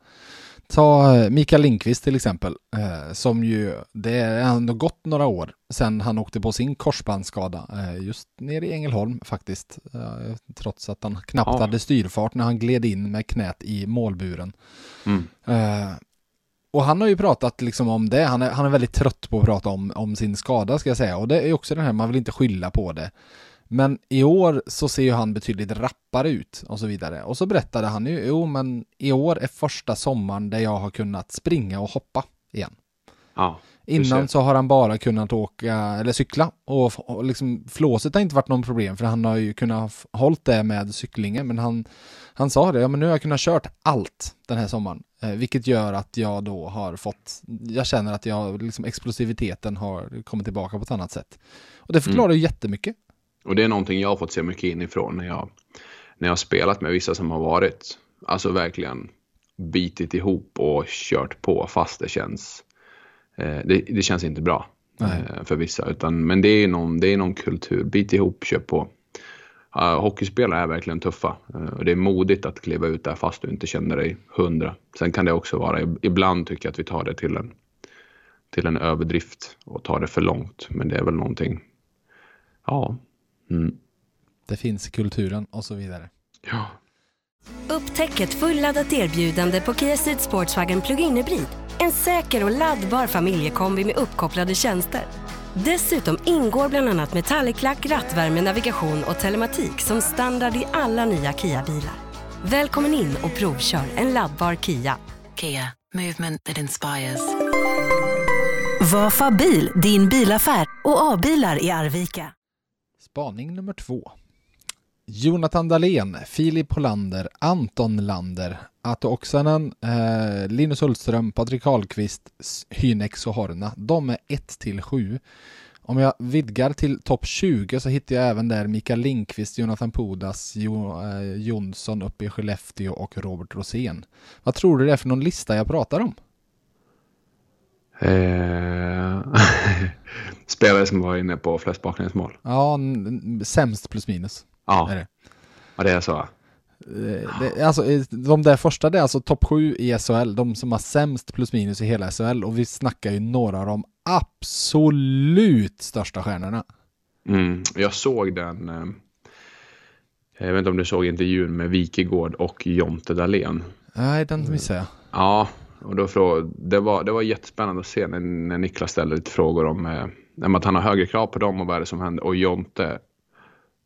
Ta eh, Mikael Lindqvist till exempel, eh, som ju, det är ändå gått några år sedan han åkte på sin korsbandsskada, eh, just nere i Ängelholm faktiskt, eh, trots att han knappt ja. hade styrfart när han gled in med knät i målburen. Mm. Och han har ju pratat liksom om det, han är, han är väldigt trött på att prata om, om sin skada ska jag säga, och det är också det här, man vill inte skylla på det. Men i år så ser ju han betydligt rappare ut och så vidare. Och så berättade han ju, jo men i år är första sommaren där jag har kunnat springa och hoppa igen. Ja, Innan så har han bara kunnat åka eller cykla och, och liksom flåset har inte varit någon problem för han har ju kunnat hållt det med cyklingen men han, han sa det, ja men nu har jag kunnat kört allt den här sommaren. Eh, vilket gör att jag då har fått, jag känner att jag, liksom explosiviteten har kommit tillbaka på ett annat sätt. Och det förklarar mm. ju jättemycket. Och det är någonting jag har fått se mycket inifrån när jag, när jag har spelat med vissa som har varit, alltså verkligen bitit ihop och kört på fast det känns, eh, det, det, känns inte bra eh, för vissa. Utan, men det är, någon, det är någon kultur, bit ihop, kör på. Hockeyspelare är verkligen tuffa. Uh, och det är modigt att kliva ut där fast du inte känner dig hundra. Sen kan det också vara, ibland tycker jag att vi tar det till en, till en överdrift och tar det för långt. Men det är väl någonting, ja, Mm. Det finns i kulturen och så vidare. Ja. Upptäck ett fulladdat erbjudande på Kia Ceed Sportswagen Plug-in Hybrid. En säker och laddbar familjekombi med uppkopplade tjänster. Dessutom ingår bland annat metalliklack, rattvärme, navigation och telematik som standard i alla nya Kia-bilar. Välkommen in och provkör en laddbar Kia. Kia, movement that inspires. Var Fabil din bilaffär och A-bilar i Arvika. Spaning nummer två. Jonathan Dahlén, Filip Hollander, Anton Lander, Ato Oksanen, eh, Linus Hultström, Patrik Karlqvist, Hynex och Horna. De är 1 till 7. Om jag vidgar till topp 20 så hittar jag även där Mikael Linkvist, Jonathan Pudas, jo, eh, Jonsson uppe i Skellefteå och Robert Rosén. Vad tror du det är för någon lista jag pratar om? Eh, spelare som var inne på flest baklängesmål. Ja, sämst plus minus. Ja, är det. ja det är så. Eh, det, alltså, de där första, det är alltså topp sju i SHL, de som har sämst plus minus i hela SHL och vi snackar ju några av de absolut största stjärnorna. Mm, jag såg den, eh, jag vet inte om du såg intervjun med Wikegård och Jonte Dahlén. Nej, den missade jag. Ja, och då fråg, det, var, det var jättespännande att se när, när Niklas ställde lite frågor om, eh, att han har högre krav på dem och vad är det som händer. Och Jonte,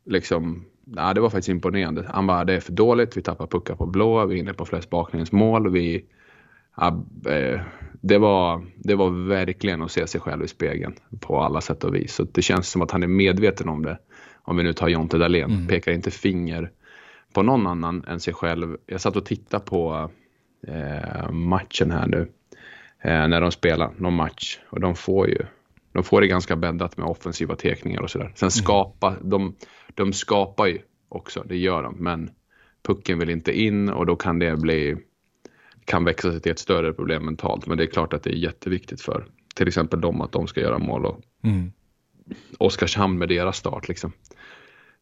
liksom, ja, det var faktiskt imponerande. Han bara, det är för dåligt, vi tappar puckar på blå, vi är inne på flest baklängesmål. Vi, ja, eh, det, var, det var verkligen att se sig själv i spegeln på alla sätt och vis. Så det känns som att han är medveten om det. Om vi nu tar Jonte Dahlén, mm. pekar inte finger på någon annan än sig själv. Jag satt och tittade på eh, matchen här nu. Eh, när de spelar någon match. Och de får ju de får det ganska bäddat med offensiva tekningar och sådär. Sen mm. skapa, mm. de, de skapar ju också, det gör de. Men pucken vill inte in och då kan det bli kan växa sig till ett större problem mentalt. Men det är klart att det är jätteviktigt för till exempel dem att de ska göra mål och mm. Oskarshamn med deras start liksom.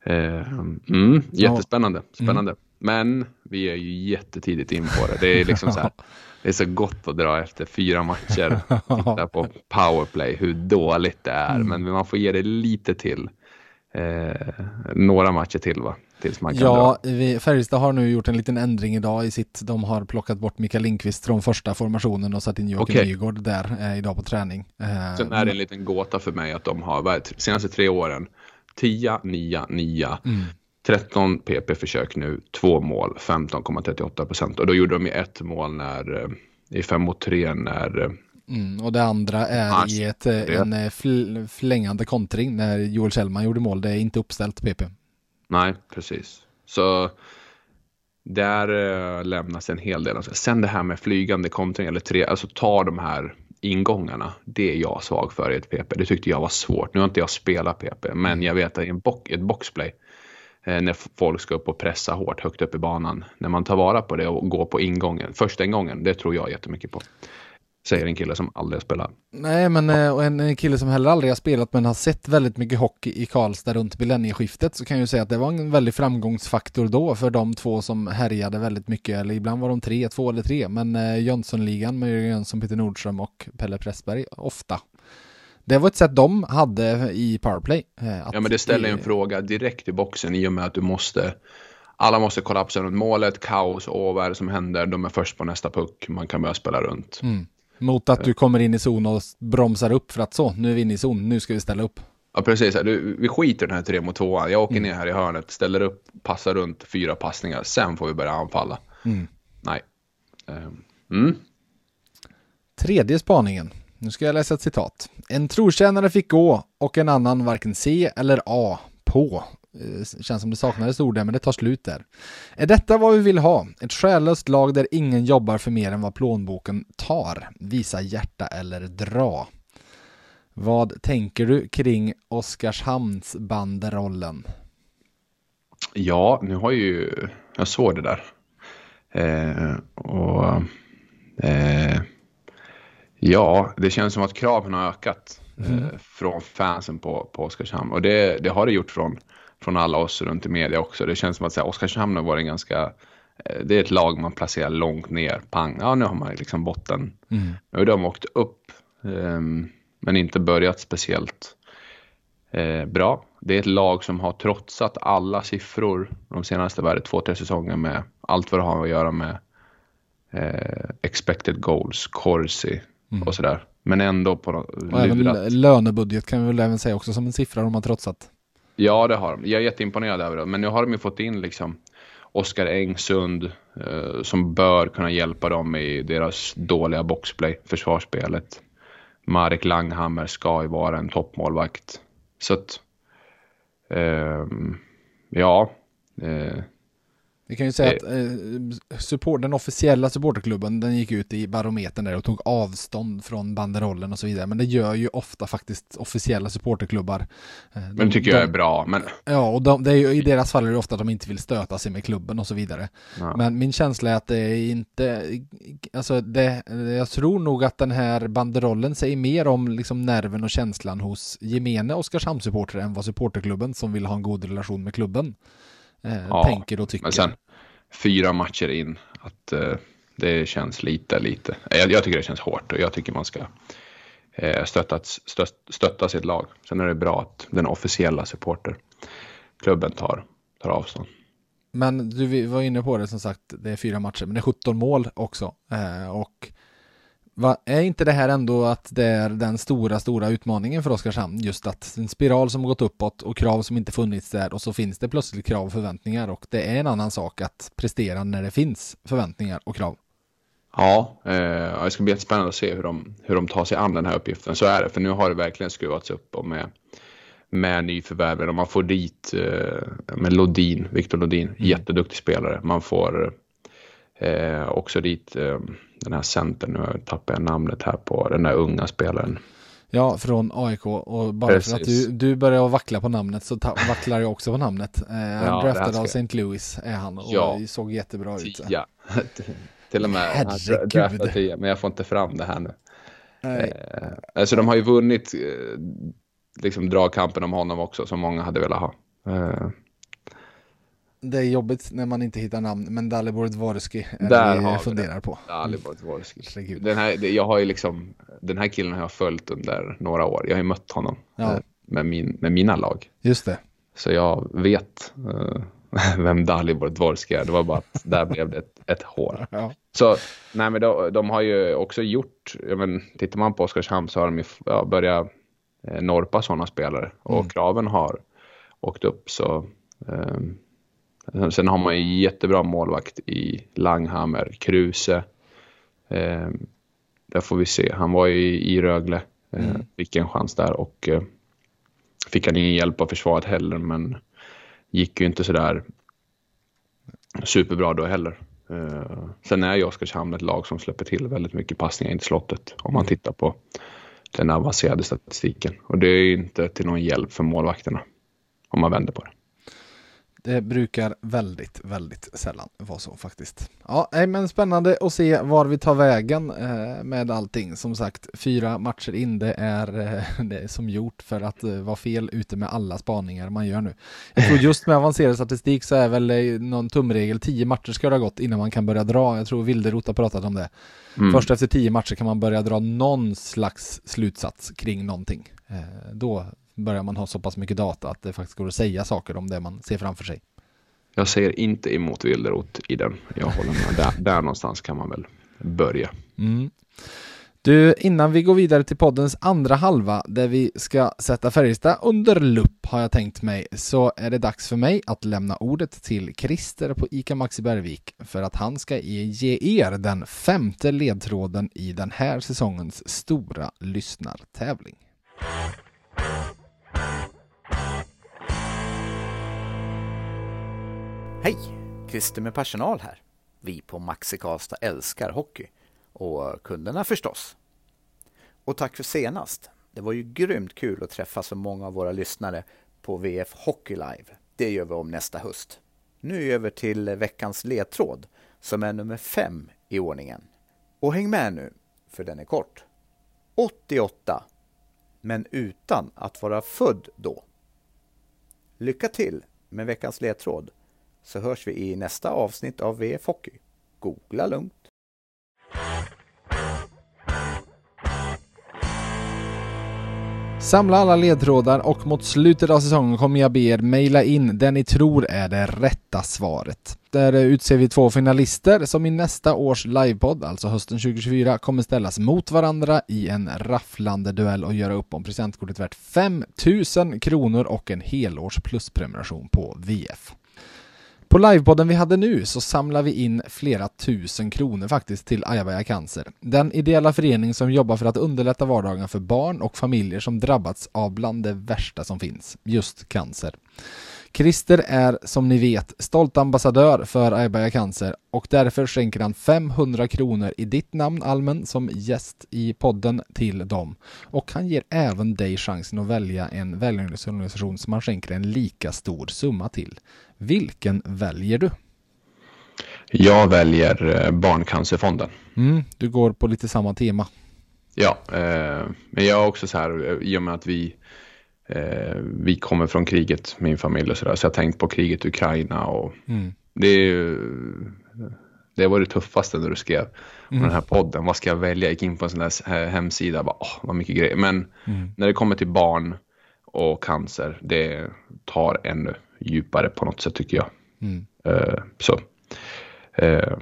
Eh, mm, jättespännande. Spännande. Mm. Men vi är ju jättetidigt in på det. Det är liksom så här. Det är så gott att dra efter fyra matcher. Titta på powerplay, hur dåligt det är. Mm. Men man får ge det lite till. Eh, några matcher till va? Tills man kan ja, vi, Färjestad har nu gjort en liten ändring idag i sitt. De har plockat bort Mikael Lindqvist från första formationen och satt in Joakim okay. Nygård där eh, idag på träning. Eh, Sen är det en liten gåta för mig att de har, senaste tre åren, 10, 9, 9. Mm. 13 PP-försök nu, två mål, 15,38 procent. Och då gjorde de ju ett mål när, eh, i 5 mot 3 när eh, Mm, och det andra är Mars. i ett, eh, en fl förlängande kontring när Joel Kjellman gjorde mål. Det är inte uppställt PP. Nej, precis. Så där lämnas en hel del. Sen det här med flygande kontring eller tre, alltså ta de här ingångarna. Det är jag svag för i ett PP. Det tyckte jag var svårt. Nu har inte jag spelat PP, men jag vet att i en bo ett boxplay eh, Eh, när folk ska upp och pressa hårt högt upp i banan. När man tar vara på det och går på ingången, första ingången, det tror jag jättemycket på. Säger en kille som aldrig har spelat. Nej, men eh, och en kille som heller aldrig har spelat men har sett väldigt mycket hockey i Karlstad runt millennieskiftet så kan jag ju säga att det var en väldig framgångsfaktor då för de två som härjade väldigt mycket, eller ibland var de tre, två eller tre, men eh, Jönssonligan med Jörgen Jönsson, Peter Nordström och Pelle Pressberg ofta. Det var ett sätt de hade i powerplay. Eh, ja, men det ställer en fråga direkt i boxen i och med att du måste alla måste kollapsa runt målet, kaos, och vad är det som händer? De är först på nästa puck, man kan börja spela runt. Mm. Mot att du kommer in i zon och bromsar upp för att så, nu är vi inne i zon, nu ska vi ställa upp. Ja, precis. Du, vi skiter den här tre mot tvåan. Jag åker mm. ner här i hörnet, ställer upp, passar runt fyra passningar. Sen får vi börja anfalla. Mm. Nej. Ehm, mm. Tredje spaningen. Nu ska jag läsa ett citat. En trotjänare fick gå och en annan varken C eller A på. Eh, känns som det saknades ord där, men det tar slut där. Är detta vad vi vill ha? Ett själlöst lag där ingen jobbar för mer än vad plånboken tar. Visa hjärta eller dra. Vad tänker du kring Oskarshamns banderollen? Ja, nu har ju jag såg det där. Eh, och eh, ja, det känns som att kraven har ökat mm. eh, från fansen på, på Oskarshamn och det, det har det gjort från från alla oss runt i media också. Det känns som att säga, Oskarshamn har varit en ganska eh, det är ett lag man placerar långt ner. Pang, ja nu har man liksom botten. Mm. Nu har de åkt upp um, men inte börjat speciellt uh, bra. Det är ett lag som har trotsat alla siffror de senaste vad två, tre säsonger med allt vad det har att göra med uh, expected goals, corsi mm. och sådär. Men ändå på och även lönebudget kan vi väl även säga också som en siffra de har trotsat. Ja, det har de. Jag är jätteimponerad över det. Men nu har de ju fått in liksom Oskar Engsund eh, som bör kunna hjälpa dem i deras dåliga boxplay, försvarsspelet. Marek Langhammer ska ju vara en toppmålvakt. Så att, eh, ja. Eh, vi kan ju säga att eh, support, den officiella supporterklubben den gick ut i barometern där och tog avstånd från banderollen och så vidare. Men det gör ju ofta faktiskt officiella supporterklubbar. Eh, de, men tycker jag är bra. Men... Ja, och de, det är ju, i deras fall är det ofta att de inte vill stöta sig med klubben och så vidare. Ja. Men min känsla är att det är inte, alltså det, jag tror nog att den här banderollen säger mer om liksom nerven och känslan hos gemene Oskarshamnssupportrar än vad supporterklubben som vill ha en god relation med klubben eh, ja, tänker och tycker. Men sen fyra matcher in, att eh, det känns lite, lite. Jag, jag, tycker det känns hårt och jag tycker man ska eh, stötta, stö, stötta sitt lag. Sen är det bra att den officiella supporterklubben tar, tar avstånd. Men du var inne på det som sagt, det är fyra matcher, men det är 17 mål också. Eh, och Va, är inte det här ändå att det är den stora, stora utmaningen för Oskarshamn? Just att en spiral som gått uppåt och krav som inte funnits där och så finns det plötsligt krav och förväntningar och det är en annan sak att prestera när det finns förväntningar och krav. Ja, eh, det ska bli jättespännande att se hur de, hur de tar sig an den här uppgiften. Så är det, för nu har det verkligen skruvats upp och med, med nyförvärven och man får dit eh, med Lodin, Viktor Lodin, mm. jätteduktig spelare. Man får eh, också dit eh, den här centern, nu tappar jag namnet här på den där unga spelaren. Ja, från AIK och bara Precis. för att du, du börjar vackla på namnet så vacklar jag också på namnet. Eh, ja, draftad av St. Louis är han och ja. såg jättebra ut. Ja, till och med Herregud. Tia, men jag får inte fram det här nu. Nej. Eh, alltså de har ju vunnit eh, liksom dragkampen om honom också som många hade velat ha. Eh, det är jobbigt när man inte hittar namn, men Dalibor Dvorski är Där det vi funderar på. Dalibor Dvorski. Herregud. Den här, jag har ju liksom, den här killen har jag följt under några år. Jag har ju mött honom Ja. eh, med, min, med mina lag. Just det. Så jag vet eh, vem Dalibor Dvorski är. Det var bara att där blev det ett, ett hål. Ja. Så nej, men de, de har ju också gjort, ja, men, tittar man på Oskarshamn så har de ju ja, börjat eh, norpa sådana spelare och Mm. kraven har åkt upp. Så, eh, sen har man ju jättebra målvakt i Langhammer, Kruse. Eh, där får vi se, han var ju i, Rögle, eh, Mm. fick en chans där och eh, fick han ingen hjälp av försvaret heller men gick ju inte sådär superbra då heller. Eh, sen är ju Oskarshamn ett lag som släpper till väldigt mycket passningar in till slottet om man tittar på den avancerade statistiken. Och det är ju inte till någon hjälp för målvakterna om man vänder på det. Det brukar väldigt, väldigt sällan vara så faktiskt. Ja, men spännande att se var vi tar vägen eh, med allting. Som sagt, fyra matcher in, det är, eh, det är som gjort för att eh, vara fel ute med alla spaningar man gör nu. Jag tror just med avancerad statistik så är väl någon tumregel, tio matcher ska det ha gått innan man kan börja dra. Jag tror Wilderot har pratat om det. Mm. Först efter tio matcher kan man börja dra någon slags slutsats kring någonting. Då börjar man ha så pass mycket data att det faktiskt går att säga saker om det man ser framför sig. Jag säger inte emot Wilderot i den. Jag håller med. Där, där någonstans kan man väl börja. Mm. Du, innan vi går vidare till poddens andra halva där vi ska sätta Färjestad under lupp har jag tänkt mig så är det dags för mig att lämna ordet till Christer på ICA Maxi Bergvik för att han ska ge er den femte ledtråden i den här säsongens stora lyssnartävling. Hej! Christer med personal här. Vi på Maxi Karlstad älskar hockey. Och kunderna förstås. Och tack för senast. Det var ju grymt kul att träffa så många av våra lyssnare på VF Hockey Live. Det gör vi om nästa höst. Nu över till veckans ledtråd som är nummer fem i ordningen. Och häng med nu, för den är kort. 88, men utan att vara född då. Lycka till med veckans ledtråd så hörs vi i nästa avsnitt av VF Hockey. Googla lugnt. Samla alla ledtrådar och mot slutet av säsongen kommer jag be er mejla in det ni tror är det rätta svaret. Där utser vi två finalister som i nästa års livepodd, alltså hösten 2024, kommer ställas mot varandra i en rafflande duell och göra upp om presentkortet värt 5000 kronor och en helårs plusprenumeration på VF. På livepodden vi hade nu så samlar vi in flera tusen kronor faktiskt till Ayabaya Cancer. Den ideella förening som jobbar för att underlätta vardagen för barn och familjer som drabbats av bland det värsta som finns, just cancer. Christer är, som ni vet, stolt ambassadör för Ajabaja Cancer och därför skänker han 500 kronor i ditt namn, Almen, som gäst i podden till dem. Och han ger även dig chansen att välja en välgörenhetsorganisation som han skänker en lika stor summa till. Vilken väljer du? Jag väljer eh, Barncancerfonden. Mm, du går på lite samma tema. Ja, eh, men jag är också så här, eh, i och med att vi, eh, vi kommer från kriget, min familj och så där, så jag har tänkt på kriget i Ukraina och Mm. det är ju, det var det tuffaste när du skrev Mm. den här podden. Vad ska jag välja? Jag gick in på en sån där hemsida, bara, åh, vad mycket grejer. Men Mm. när det kommer till barn och cancer, det tar ännu djupare på något sätt tycker jag. Mm. Eh, så eh,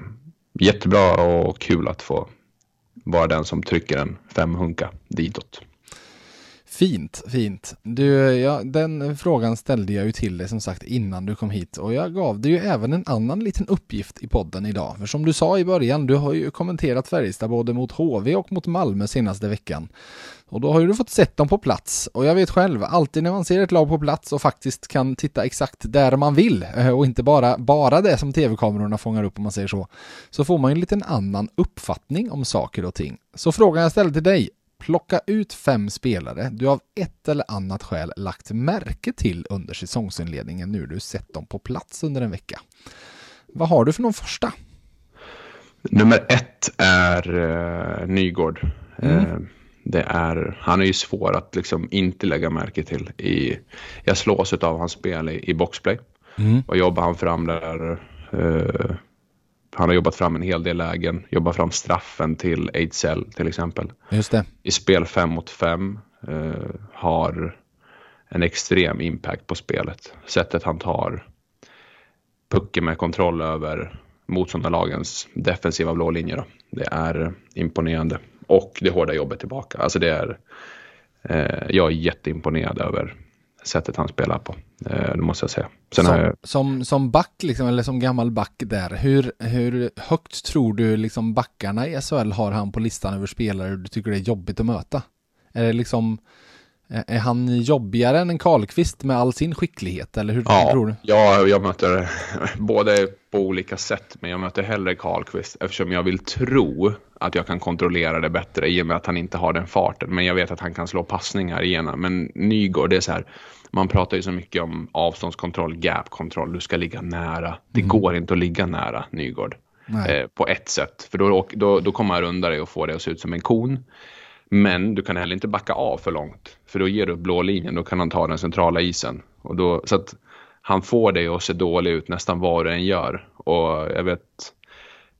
jättebra och kul att få vara den som trycker en femhunka ditåt. Fint, fint. Du, ja, den frågan ställde jag ju till dig som sagt innan du kom hit och jag gav dig ju även en annan liten uppgift i podden idag. För som du sa i början, du har ju kommenterat Färjestad både mot HV och mot Malmö senaste veckan. Och då har ju du fått sett dem på plats. Och jag vet själv, alltid när man ser ett lag på plats och faktiskt kan titta exakt där man vill eh, och inte bara, bara det som tv-kamerorna fångar upp om man säger så, så får man ju en liten annan uppfattning om saker och ting. Så frågan jag ställde till dig, plocka ut fem spelare du av ett eller annat skäl lagt märke till under säsongsinledningen nu du sett dem på plats under en vecka. Vad har du för någon första? Nummer ett är eh, Nygård. Mm. Eh, det är, han är ju svår att liksom inte lägga märke till. I, jag slås av hans spel i, i boxplay. Mm. Vad jobbar han fram där? Eh, han har jobbat fram en hel del lägen. Jobbat fram straffen till Ejdsell till exempel. Just det. I spel 5 mot 5 eh, har en extrem impact på spelet. Sättet han tar pucken med kontroll över motståndarlagens defensiva blå linje. Då. Det är imponerande. Och det hårda jobbet tillbaka. Alltså det är, eh, jag är jätteimponerad över sättet han spelar på. Eh, det måste jag säga. Sen Som, jag, som, som back, liksom, eller som gammal back där, hur, hur högt tror du liksom backarna i SHL har han på listan över spelare du tycker det är jobbigt att möta? Är det liksom, är är han jobbigare än en Karlqvist med all sin skicklighet, eller hur ja, tror du? ja, jag möter både på olika sätt, men jag möter hellre Karlqvist eftersom jag vill tro att jag kan kontrollera det bättre i och med att han inte har den farten. Men jag vet att han kan slå passningar igenom. Men Nygård, det är så här, man pratar ju så mycket om avståndskontroll, gapkontroll, du ska ligga nära. Det går inte att ligga nära Nygård. Eh, på ett sätt, för då, då, då kommer han runda dig och få det att se ut som en kon. Men du kan heller inte backa av för långt, för då ger du upp blå linjen, då kan han ta den centrala isen. Och då, så att han får dig att se dålig ut nästan vad du än gör. Och jag vet,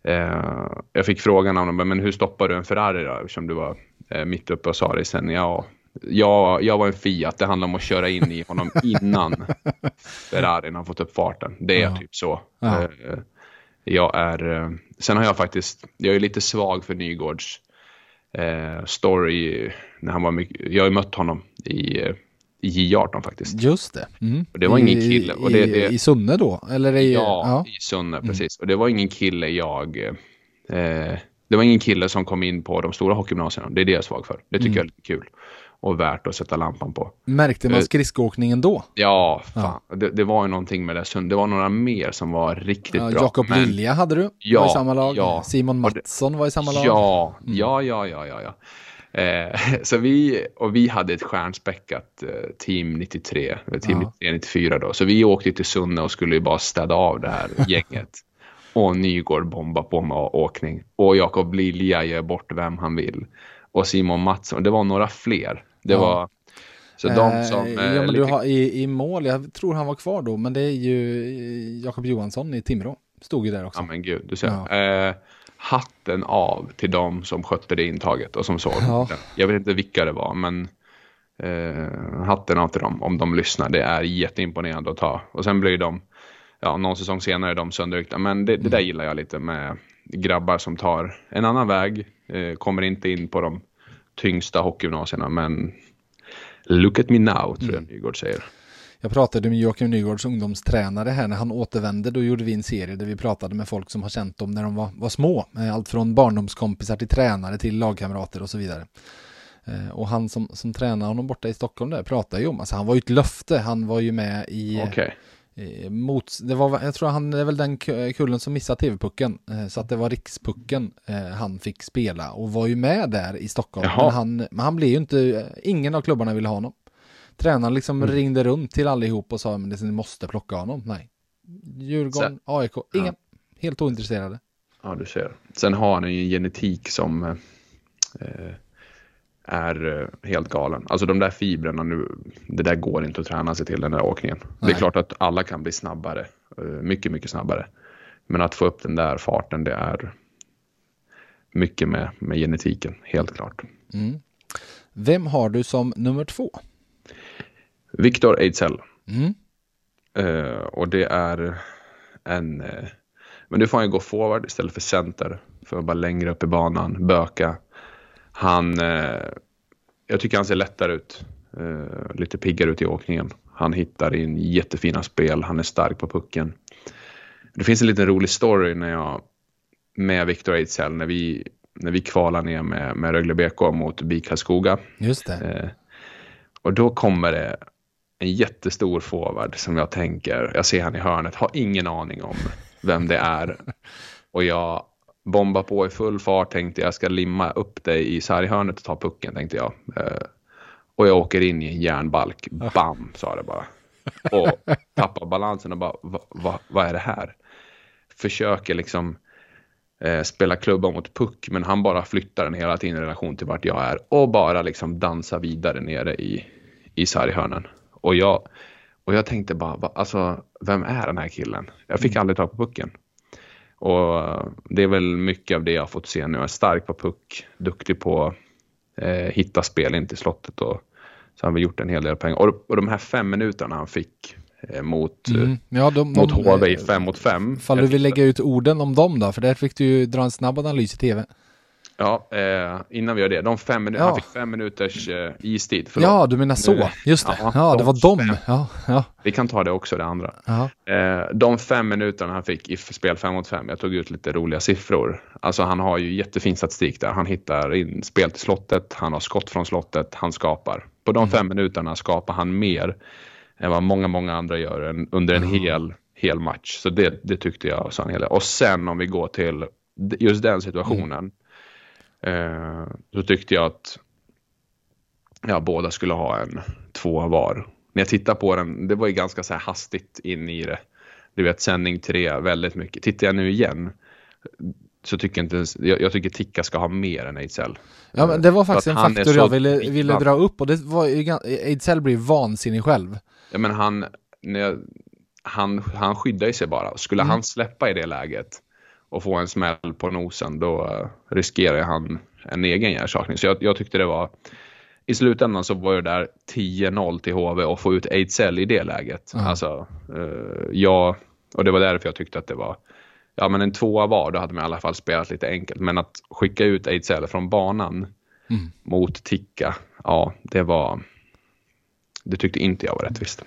eh, jag fick frågan av honom, men hur stoppar du en Ferrari då? Eftersom du var eh, mitt uppe och sa det sen. Ja, jag, jag var en Fiat, det handlar om att köra in i honom innan Ferrarin har fått upp farten. Det är Ja. typ så. Ja. Eh, jag är, eh, sen har jag faktiskt, jag är lite svag för Nygårds eh, story när han var mycket, jag har ju mött honom i, eh, i J18 faktiskt. Just det. Mm. Och det var ingen I- kille, och det- det- I Sunne då? Eller i, Ja, i Sunne, precis. Och det var ingen kille jag... Eh, det var ingen kille som kom in på de stora hockeygymnasierna. Det är det jag är svag för. Det tycker jag är lite kul. Och värt att sätta lampan på. Märkte man Eh, skridskoåkningen då? Ja, fan. Det, det var ju någonting med det. Det var några mer som var riktigt Ja, bra. Jakob men- Lilja hade du, Ja, var i samma lag. ja. Simon Mattsson var i samma lag. Ja, Mm. ja, ja, ja, ja. ja. Eh, så vi, och vi hade ett stjärnspäckat eh, team 93, eller team Ja. 93, 94 då. Så vi åkte till Sunne och skulle ju bara städa av det här gänget. och Nygård bomba på med åkning. Och Jakob Lilja gör bort vem han vill. Och Simon Mattsson, det var några fler. Det Ja. var... Så de som... Eh, eh, ja, men du lite- har i, i mål, jag tror han var kvar då, men det är ju eh, Jakob Johansson i Timrå. Stod ju där också. Ja men gud, du ser. Eh, hatten av till de som skötte det intaget och som såg. Ja. Jag vet inte vilka det var men eh, hatten av till dem om de lyssnar. Det är jätteimponerande att ta. Och sen blir de, ja någon säsong senare är de sönderryckta. Men det, det där gillar jag lite med grabbar som tar en annan väg. Eh, kommer inte in på de tyngsta hockeygymnasierna men look at me now tror jag Nygård säger. Jag pratade med Joakim Nygårds ungdomstränare här när han återvände. Då gjorde vi en serie där vi pratade med folk som har känt dem när de var, var små. Eh, Allt från barndomskompisar till tränare till lagkamrater och så vidare. Eh, Och han som, som tränade honom borta i Stockholm där pratade ju om, alltså han var ju ett löfte. Han var ju med i, Okej. Eh, mot, det var, jag tror han det är väl den ku- kullen som missade tv-pucken. Eh, Så att det var rikspucken eh, han fick spela och var ju med där i Stockholm. Jaha. Men han, men han blev ju inte, ingen av klubbarna ville ha honom. Tränaren liksom Mm. ringde runt till allihop och sa men ni måste plocka honom. Nej. Djurgården, AIK, ingen. Helt ointresserade. Ja, du ser. Sen har han ju en genetik som eh, är eh, helt galen. Alltså de där fibrerna nu, det där går inte att träna sig till den där åkningen. Det Nej. är klart att alla kan bli snabbare, eh, mycket, mycket snabbare. Men att få upp den där farten, det är mycket med, med genetiken, helt klart. Mm. Vem har du som nummer två? Viktor Ejdsell. Mm. Eh, och det är en... Eh, men nu får han ju gå forward istället för center. För att vara längre upp i banan, böka. Han... Eh, jag tycker han ser lättare ut. Eh, lite piggare ut i åkningen. Han hittar in jättefina spel. Han är stark på pucken. Det finns en liten rolig story när jag med Viktor Ejdsell när vi, när vi kvalar ner med, med Rögle BK mot BIK Karlskoga. Just det. Eh, och då kommer det en jättestor forward som jag tänker, jag ser han i hörnet, har ingen aning om vem det är. Och jag bombar på i full fart, tänkte jag ska limma upp dig i sarghörnet och ta pucken, tänkte jag. Eh, och jag åker in i en järnbalk, bam, sa det bara. Och tappar balansen och bara, va, va, vad är det här? Försöker liksom eh, spela klubba mot puck, men han bara flyttar den hela tiden i relation till vart jag är och bara liksom dansar vidare nere i, i sarghörnen. Och jag, och jag tänkte bara, va, alltså vem är den här killen? Jag fick aldrig tag på pucken. Och eh, det är väl mycket av det jag har fått se nu. Jag är stark på puck, duktig på eh, hitta spel in till slottet och så har vi gjort en hel del pengar. Och, och de här fem minuterna han fick eh, mot, eh, Mm. Ja, de, mot de- HV i fem mot fem. Fall du vill lägga ut orden om dem då, för där fick du ju dra en snabb analys i tv. Ja, eh, innan vi gör det. De fem minu- Ja. Han fick fem minuters eh, istid. Förlåt. Ja, du menar så. Just det. Ja, Ja, det de var dem. Ja, ja, Vi kan ta det också, det andra. Eh, de fem minuterna han fick i spel 5 mot 5, jag tog ut lite roliga siffror. Alltså han har ju jättefin statistik där. Han hittar in spel till slottet, han har skott från slottet, han skapar. På de fem minuterna skapar han mer än vad många, många andra gör under en hel, hel match. Så det, det tyckte jag sa en hel del. Och sen om vi går till just den situationen. Eh, så tyckte jag att ja, båda skulle ha en två var. När jag tittar på den, det var ju ganska så hastigt in i det. Du vet sändning tre, väldigt mycket. Tittar jag nu igen så tycker jag inte jag, jag tycker Ticka ska ha mer än Ejdsell. ja men det var faktiskt en faktor jag ville, ville dra upp och det var Ejdsell blev vansinnig själv. Ja, men han, när jag, han, han skyddar ju sig bara. Skulle Mm. han släppa i det läget och få en smäll på nosen då eh, riskerar han en egen hjärnsakning. Så jag, jag tyckte det var i slutändan så var det där 10-0 till HV och få ut Ejdsell i det läget. Ja. Alltså, eh, ja, och det var därför jag tyckte att det var Ja men en tvåa var, då hade man i alla fall spelat lite enkelt. Men att skicka ut Ejdsell från banan Mm. mot Ticka, ja det var Det tyckte inte jag var rättvist.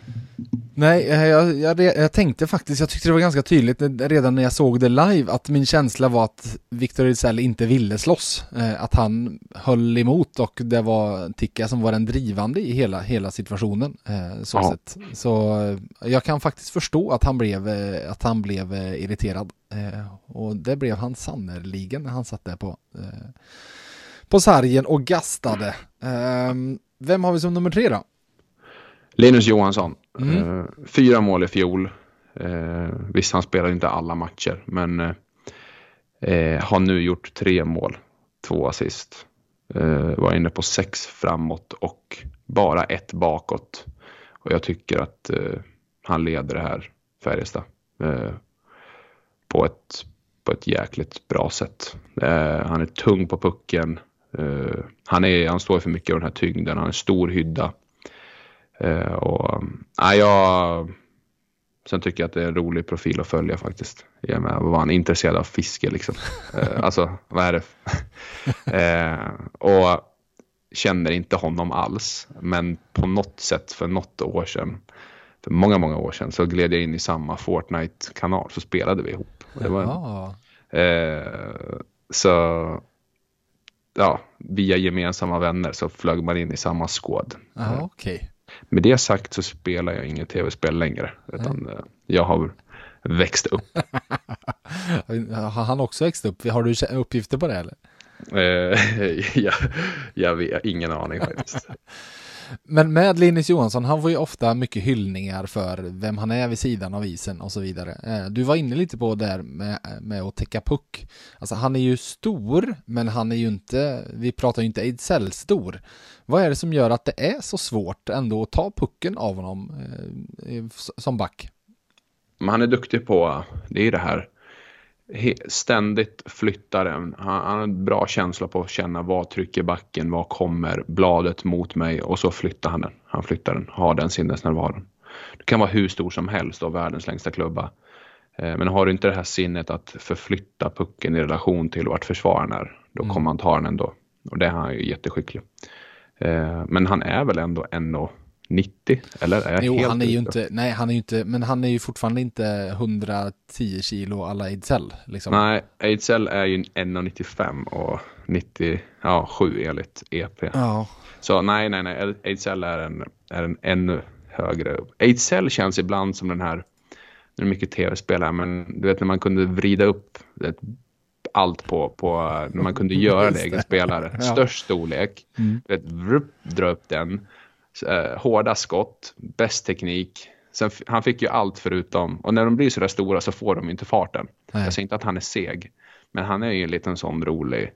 Nej, jag, jag, jag tänkte faktiskt, jag tyckte det var ganska tydligt redan när jag såg det live att min känsla var att Victor Ejdsell inte ville slåss. Eh, Att han höll emot och det var Ticka som var den drivande i hela, hela situationen. eh, Så, Ja. sett. så eh, jag kan faktiskt förstå att han blev, att han blev irriterad. Och det blev han sannerligen när han satt där på, på sargen och gastade. Ehm, Vem har vi som nummer tre då? Linus Johansson, Mm. eh, fyra mål i fjol. Eh, visst, han spelar inte alla matcher, men eh, eh, har nu gjort tre mål, två assist. Eh, var inne på sex framåt och bara ett bakåt. Och jag tycker att eh, han leder det här Färjestad eh, på, ett, på ett jäkligt bra sätt. Han är tung på pucken. Han, är, han står för mycket av den här tyngden. Han är stor hydda. Eh, och, ja, jag, sen tycker jag att det är en rolig profil att följa faktiskt. I och med att var han intresserad av fiske liksom. Eh, alltså, vad är det? eh, och känner inte honom alls. Men på något sätt för något år sedan, för många, många år sedan, så gled jag in i samma Fortnite-kanal. Så spelade vi ihop. Det var, Ja. Eh, så ja, via gemensamma vänner så flög man in i samma skåd. Ja, okej. Med det sagt så spelar jag inget tv-spel längre. Utan eh, jag har växt upp. Har han också växt upp? Har du uppgifter på det eller? Eh, jag, jag vet ingen aning faktiskt. Men med Linus Johansson, han får ju ofta mycket hyllningar för vem han är vid sidan av isen och så vidare. Eh, du var inne lite på där med, med att täcka puck. Alltså han är ju stor, men han är ju inte, vi pratar ju inte Ejdsell stor. Vad är det som gör att det är så svårt ändå att ta pucken av honom eh, som back? Men han är duktig på, det är ju det här, ständigt flyttar den. Han, han har en bra känsla på att känna vad trycker backen, vad kommer bladet mot mig och så flyttar han den. Han flyttar den, har den sinnesnärvaron. Det kan vara hur stor som helst och världens längsta klubba. Eh, Men har du inte det här sinnet att förflytta pucken i relation till vart försvararen är, då Mm. kommer han ta den ändå. Och det är han ju jätteskicklig. Eh, Men han är väl ändå 1,90 eller? Är jag Jo, helt han är ju ute? inte, nej han är ju inte, men han är ju fortfarande inte 110 kilo alla Ejdsell liksom. Nej, Ejdsell är ju 1,95 och 97 enligt EP. Ja, Så nej, nej, nej. Ejdsell är en, är en ännu högre upp. Ejdsell känns ibland som den här, nu är det mycket tv-spelare, men du vet när man kunde vrida upp vet, allt på, på, när man kunde göra det, egen spelare. Ja. Störst storlek, Mm. du vet, vrupp, dra upp den. Eh, hårda skott, bäst teknik. Sen, han fick ju allt förutom, och när de blir så där stora så får de inte farten. Nej. Jag säger inte att han är seg, men han är ju en liten sån rolig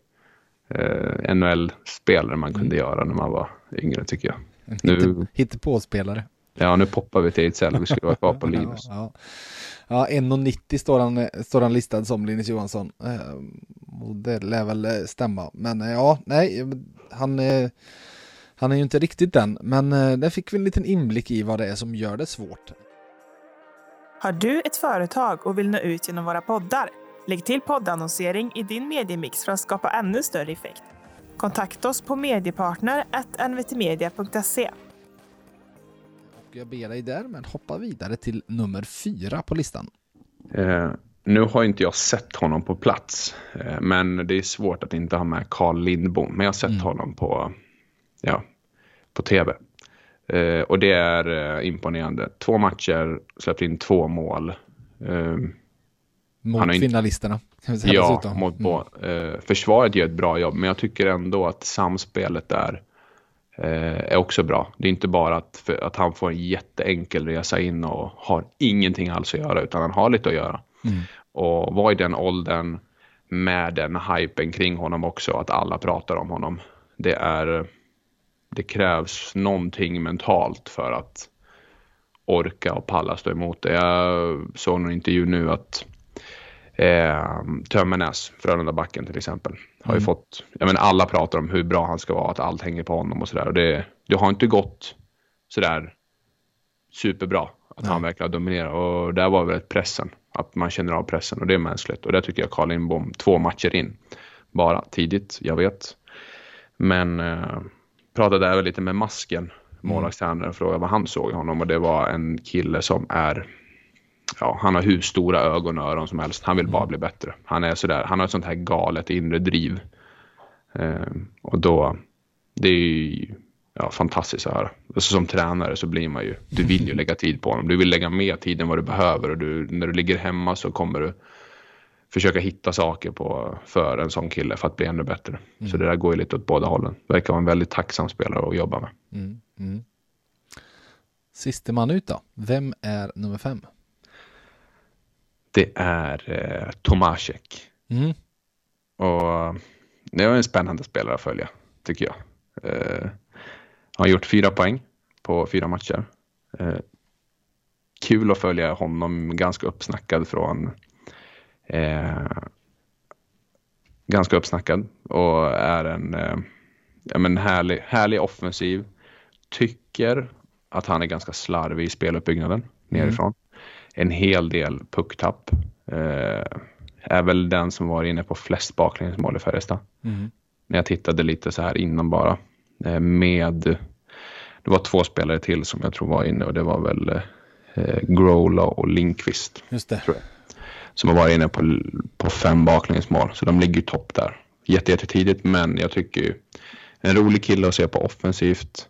eh, NHL-spelare man kunde göra när man var yngre tycker jag. Nu- hitte, hittepåspelare. Ja, nu poppar vi till Ejdsell. Vi skulle vara kvar på Linus. Ja, ja. ja 1,90 står han, står han listad som Linus Johansson. Eh, det lär väl eh, stämma. Men eh, ja, nej, han, han är ju inte riktigt den. Men där fick vi en liten inblick i vad det är som gör det svårt. Har du ett företag och vill nå ut genom våra poddar? Lägg till poddannonsering i din mediemix för att skapa ännu större effekt. Kontakta oss på mediepartner.nvtmedia.se. Jag ber dig därmed hoppa vidare till nummer fyra på listan. Eh, nu har inte jag sett honom på plats, eh, men det är svårt att inte ha med Carl Lindbom. Men jag har sett mm. honom på, ja, på tv. Eh, och det är eh, imponerande. Två matcher, släppt in två mål. Eh, mot finalisterna. ja, dessutom. mot mm. försvaret gör ett bra jobb, men jag tycker ändå att samspelet där är också bra. Det är inte bara att, att han får en jätteenkel resa in och har ingenting alls att göra, utan han har lite att göra. Mm. Och vara i den åldern med den hypen kring honom också, att alla pratar om honom. Det är det krävs någonting mentalt för att orka och palla stå emot det. Jag såg någon intervju nu att eh, Tömmernes, Frölunda-backen till exempel, har ju mm. fått, jag menar alla pratar om hur bra han ska vara, att allt hänger på honom och sådär. det, det har inte gått sådär superbra att Nej. han verkligen har dominerat och där var väl pressen, att man känner av pressen och det är mänskligt och där tycker jag Carl Lindbom, två matcher in, bara tidigt, jag vet. Men eh, pratade även lite med Masken, målvaktstränaren, och frågade vad han såg i honom och det var en kille som är Ja, han har hur stora ögon och öron som helst. Han vill bara bli bättre. Han är sådär, han har ett sånt här galet inre driv. Eh, och då, det är ju ja, fantastiskt att höra. Alltså, som tränare så blir man ju, du vill ju lägga tid på honom. Du vill lägga mer tid än vad du behöver och du, när du ligger hemma så kommer du försöka hitta saker på, för en sån kille för att bli ännu bättre. Mm. Så det där går ju lite åt båda hållen. Verkar vara en väldigt tacksam spelare att jobba med. Mm. Mm. Siste man ut då? Vem är nummer fem? Det är eh, Tomasek. Mm. Och det är en spännande spelare att följa, tycker jag. Eh, han har gjort fyra poäng på fyra matcher. Eh, kul att följa honom, ganska uppsnackad från Eh, ganska uppsnackad och är en eh, ja, men härlig, härlig offensiv. Tycker att han är ganska slarvig i speluppbyggnaden mm. nerifrån. En hel del pucktapp. Eh, är väl den som var inne på flest baklängesmål i Färjestad. Mm. När jag tittade lite så här innan bara. Eh, med, det var två spelare till som jag tror var inne och det var väl eh, Grola och Linkvist. Just det. Tror jag som har varit inne på, på fem baklängesmål. Så de ligger topp där. Jättetidigt, men jag tycker ju en rolig kille att se på offensivt.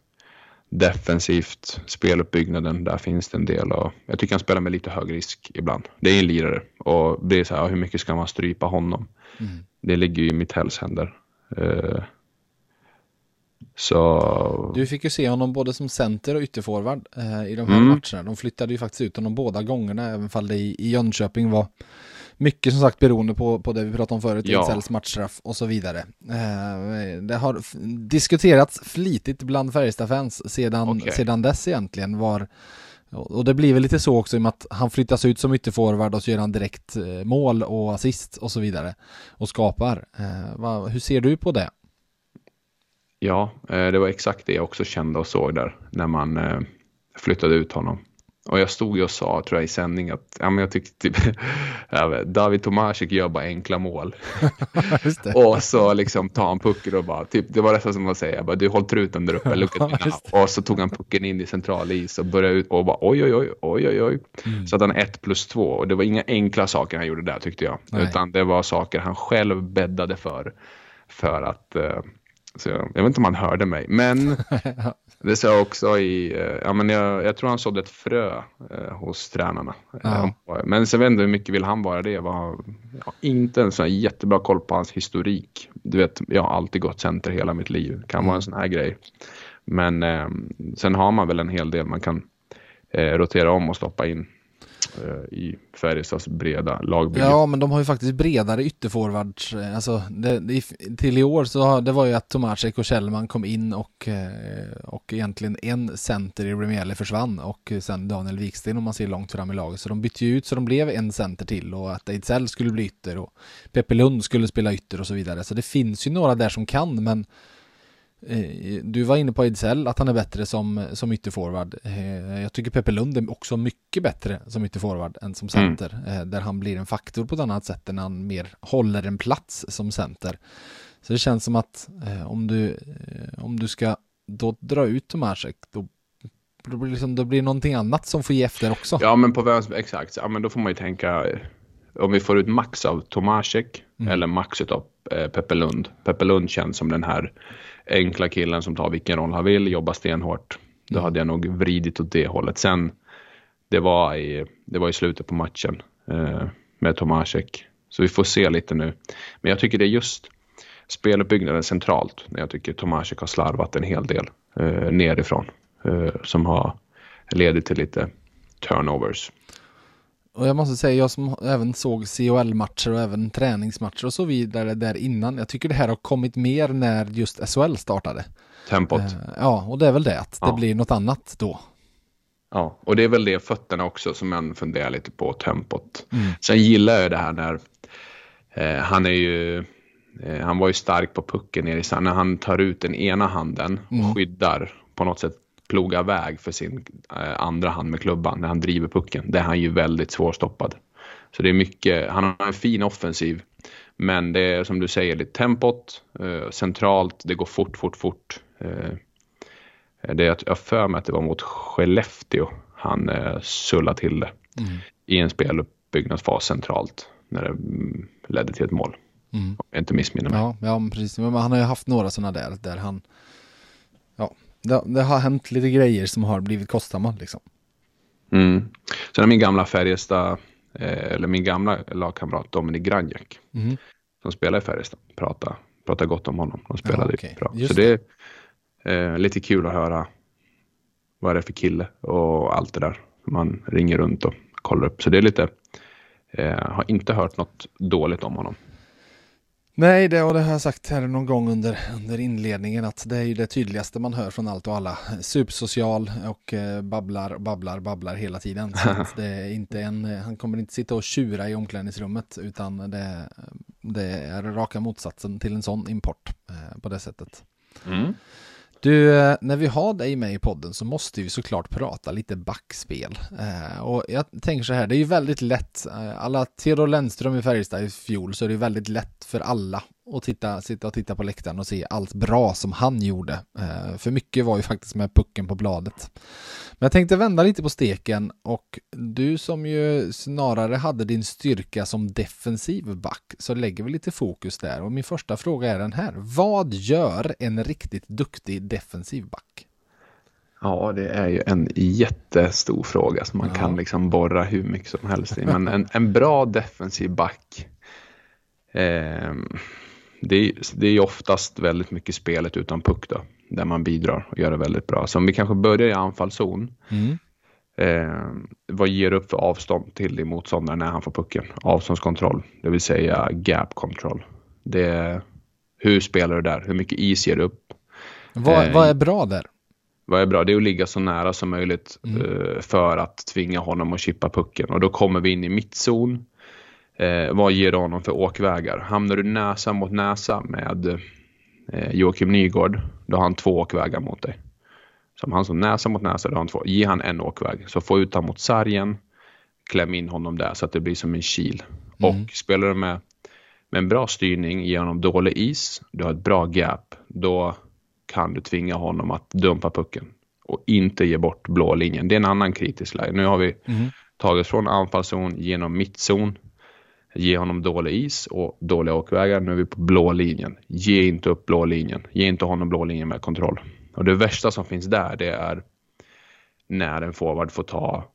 Defensivt, speluppbyggnaden, där finns det en del. Och jag tycker han spelar med lite hög risk ibland. Det är en lirare och det är så här, hur mycket ska man strypa honom? Mm. Det ligger ju i Mittells händer. Uh, så... Du fick ju se honom både som center och ytterforward eh, i de här mm. matcherna. De flyttade ju faktiskt ut honom båda gångerna, även fall det i, i Jönköping var mycket som sagt beroende på, på det vi pratade om förut, ja. Matchstraff och så vidare. Eh, det har diskuterats flitigt bland Färjestad-fans sedan, okay. sedan dess egentligen var och det blir väl lite så också i och med att han flyttas ut som ytterforward och så gör han direkt eh, mål och assist och så vidare och skapar. Eh, hur ser du på det? Ja, eh, det var exakt det jag också kände och såg där när man eh, flyttade ut honom. Och jag stod och sa, tror jag, i sändning att ja, men jag tyckte typ, David Tomasik gör bara enkla mål. och så liksom tar han pucken och bara, typ, det var nästan som att säga, bara, du håll truten där uppe, look Och så tog han pucken in i central is och började ut och bara oj, oj, oj, oj, oj, oj. Mm. Så att han ett plus två och det var inga enkla saker han gjorde där tyckte jag. Nej. Utan det var saker han själv bäddade för. För att uh, så jag, jag, vet inte om han hörde mig, men det sa jag också i, eh, ja men jag, jag tror han sådde ett frö eh, hos tränarna. Ja. Eh, men sen vet inte hur mycket vill han vara det? Var, ja, inte en sån här jättebra koll på hans historik. Du vet, jag har alltid gått center hela mitt liv. Kan vara en sån här grej. Men eh, sen har man väl en hel del man kan eh, rotera om och stoppa in eh, i Färjestads breda lagbygge. Ja, men de har ju faktiskt bredare ytterforwards. Eh, alltså, det, det, till i år så har, det var ju att Tomasek och Kjellman kom in och, eh, och egentligen en center i Remiele försvann och sen Daniel Wiksten om man ser långt fram i laget. Så de bytte ju ut så de blev en center till och att Ejdsell skulle bli ytter och Peppe Lund skulle spela ytter och så vidare. Så det finns ju några där som kan, men du var inne på Ejdsell, att han är bättre som, som ytterforward. Eh, Jag tycker Peppe Lund är också mycket bättre som ytterforward än som center. eh, Där han blir en faktor på ett annat sätt än han mer håller en plats som center. Så det känns som att eh, om, du, eh, om du ska då dra ut Tomasek, då, då, blir liksom, då blir det någonting annat som får ge efter också. Ja, men på vänster, exakt. Ja, men då får man ju tänka eh, om vi får ut max av Tomasek Mm. eller max av eh, Peppe Lund. Peppe Lund känns som den här enkla killen som tar vilken roll han vill, jobbar stenhårt. Då Mm. hade jag nog vridit åt det hållet. Sen, det var i, det var i slutet på matchen eh, med Tomasek. Så vi får se lite nu. Men jag tycker det är just speluppbyggnaden centralt. När jag tycker Tomasek har slarvat en hel del eh, nerifrån. Eh, som har ledit till lite turnovers. Och jag måste säga, jag som även såg CHL-matcher och även träningsmatcher och så vidare där innan, jag tycker det här har kommit mer när just SHL startade. Tempot. Eh, Ja, och det är väl det, att det Ja. blir något annat då. Ja, och det är väl det fötterna också som man funderar lite på, tempot. Mm. Sen gillar jag det här när eh, han är ju, eh, han var ju stark på pucken nere i. När han tar ut den ena handen och Mm. skyddar, på något sätt plogar väg för sin eh, andra hand med klubban när han driver pucken. Det är han ju väldigt svårstoppad. Så det är mycket, han har en fin offensiv. Men det är som du säger, lite tempot, eh, centralt, det går fort, fort, fort. Eh, det är att jag för mig att det var mot Skellefteå han eh, sullade till det Mm. i en speluppbyggnadsfas centralt när det mm, ledde till ett mål. Mm. Om jag inte missminner mig. Ja, ja, precis. Men han har ju haft några sådana där, där han, ja, det, det har hänt lite grejer som har blivit kostsamma liksom. Mm. Sen har min gamla Färjestad, eh, eller min gamla lagkamrat Dominik Granjak, Mm. som spelar i Färjestad, prata, prata gott om honom. De spelade Ja, okej. bra. Just Så det är eh, lite kul att höra vad det är för kille och allt det där. Man ringer runt och kollar upp. Så det är lite, eh, har inte hört något dåligt om honom. Nej, det, och det har jag sagt här någon gång under, under inledningen att det är ju det tydligaste man hör från allt och alla. Supersocial och eh, babblar, babblar, babblar hela tiden. Det är inte en, han kommer inte sitta och tjura i omklädningsrummet utan det, det är raka motsatsen till en sån import eh, på det sättet. Du, eh, när vi har dig med i podden så måste vi såklart prata lite backspel. Eh, och jag tänker så här, det är ju väldigt lätt, eh, alla Theodor Lennström i Färjestad i fjol så är det ju väldigt lätt för alla att titta, sitta och titta på läktaren och se allt bra som han gjorde. Eh, för mycket var ju faktiskt med pucken på bladet. Men jag tänkte vända lite på steken och du som ju snarare hade din styrka som defensiv back så lägger vi lite fokus där och min första fråga är den här. Vad gör en riktigt duktig defensiv back? Ja, det är ju en jättestor fråga som man Ja. kan liksom borra hur mycket som helst i. Men en, en bra defensiv back, ehm, det, är, det är oftast väldigt mycket spelet utan puck då, där man bidrar och gör det väldigt bra. Så om vi kanske börjar i anfallszon, Mm. eh, vad ger du upp för avstånd till din motståndare när han får pucken? Avståndskontroll, det vill säga gap control. Det är, hur spelar du där? Hur mycket is ger du upp? Vad, Eh, vad är bra där? Vad är bra? Det är att ligga så nära som möjligt eh, för att tvinga honom att chippa pucken. Och då kommer vi in i mittzon. Eh, vad ger du honom för åkvägar? Hamnar du näsa mot näsa med eh, Joakim Nygård, då har han två åkvägar mot dig. Så om han som näsa mot näsa, då har han två. Ge han en åkväg. Så få ut honom mot sargen, kläm in honom där så att det blir som en kil. Och spelar du med, med en bra styrning, ge honom dålig is, du har ett bra gap, då kan du tvinga honom att dumpa pucken och inte ge bort blå linjen. Det är en annan kritisk läge. Nu har vi tagit från anfallszon genom mittzon, ge honom dålig is och dåliga åkvägar. Nu är vi på blå linjen. Ge inte upp blå linjen. Ge inte honom blå linjen med kontroll. Och det värsta som finns där, det är när en forward får ta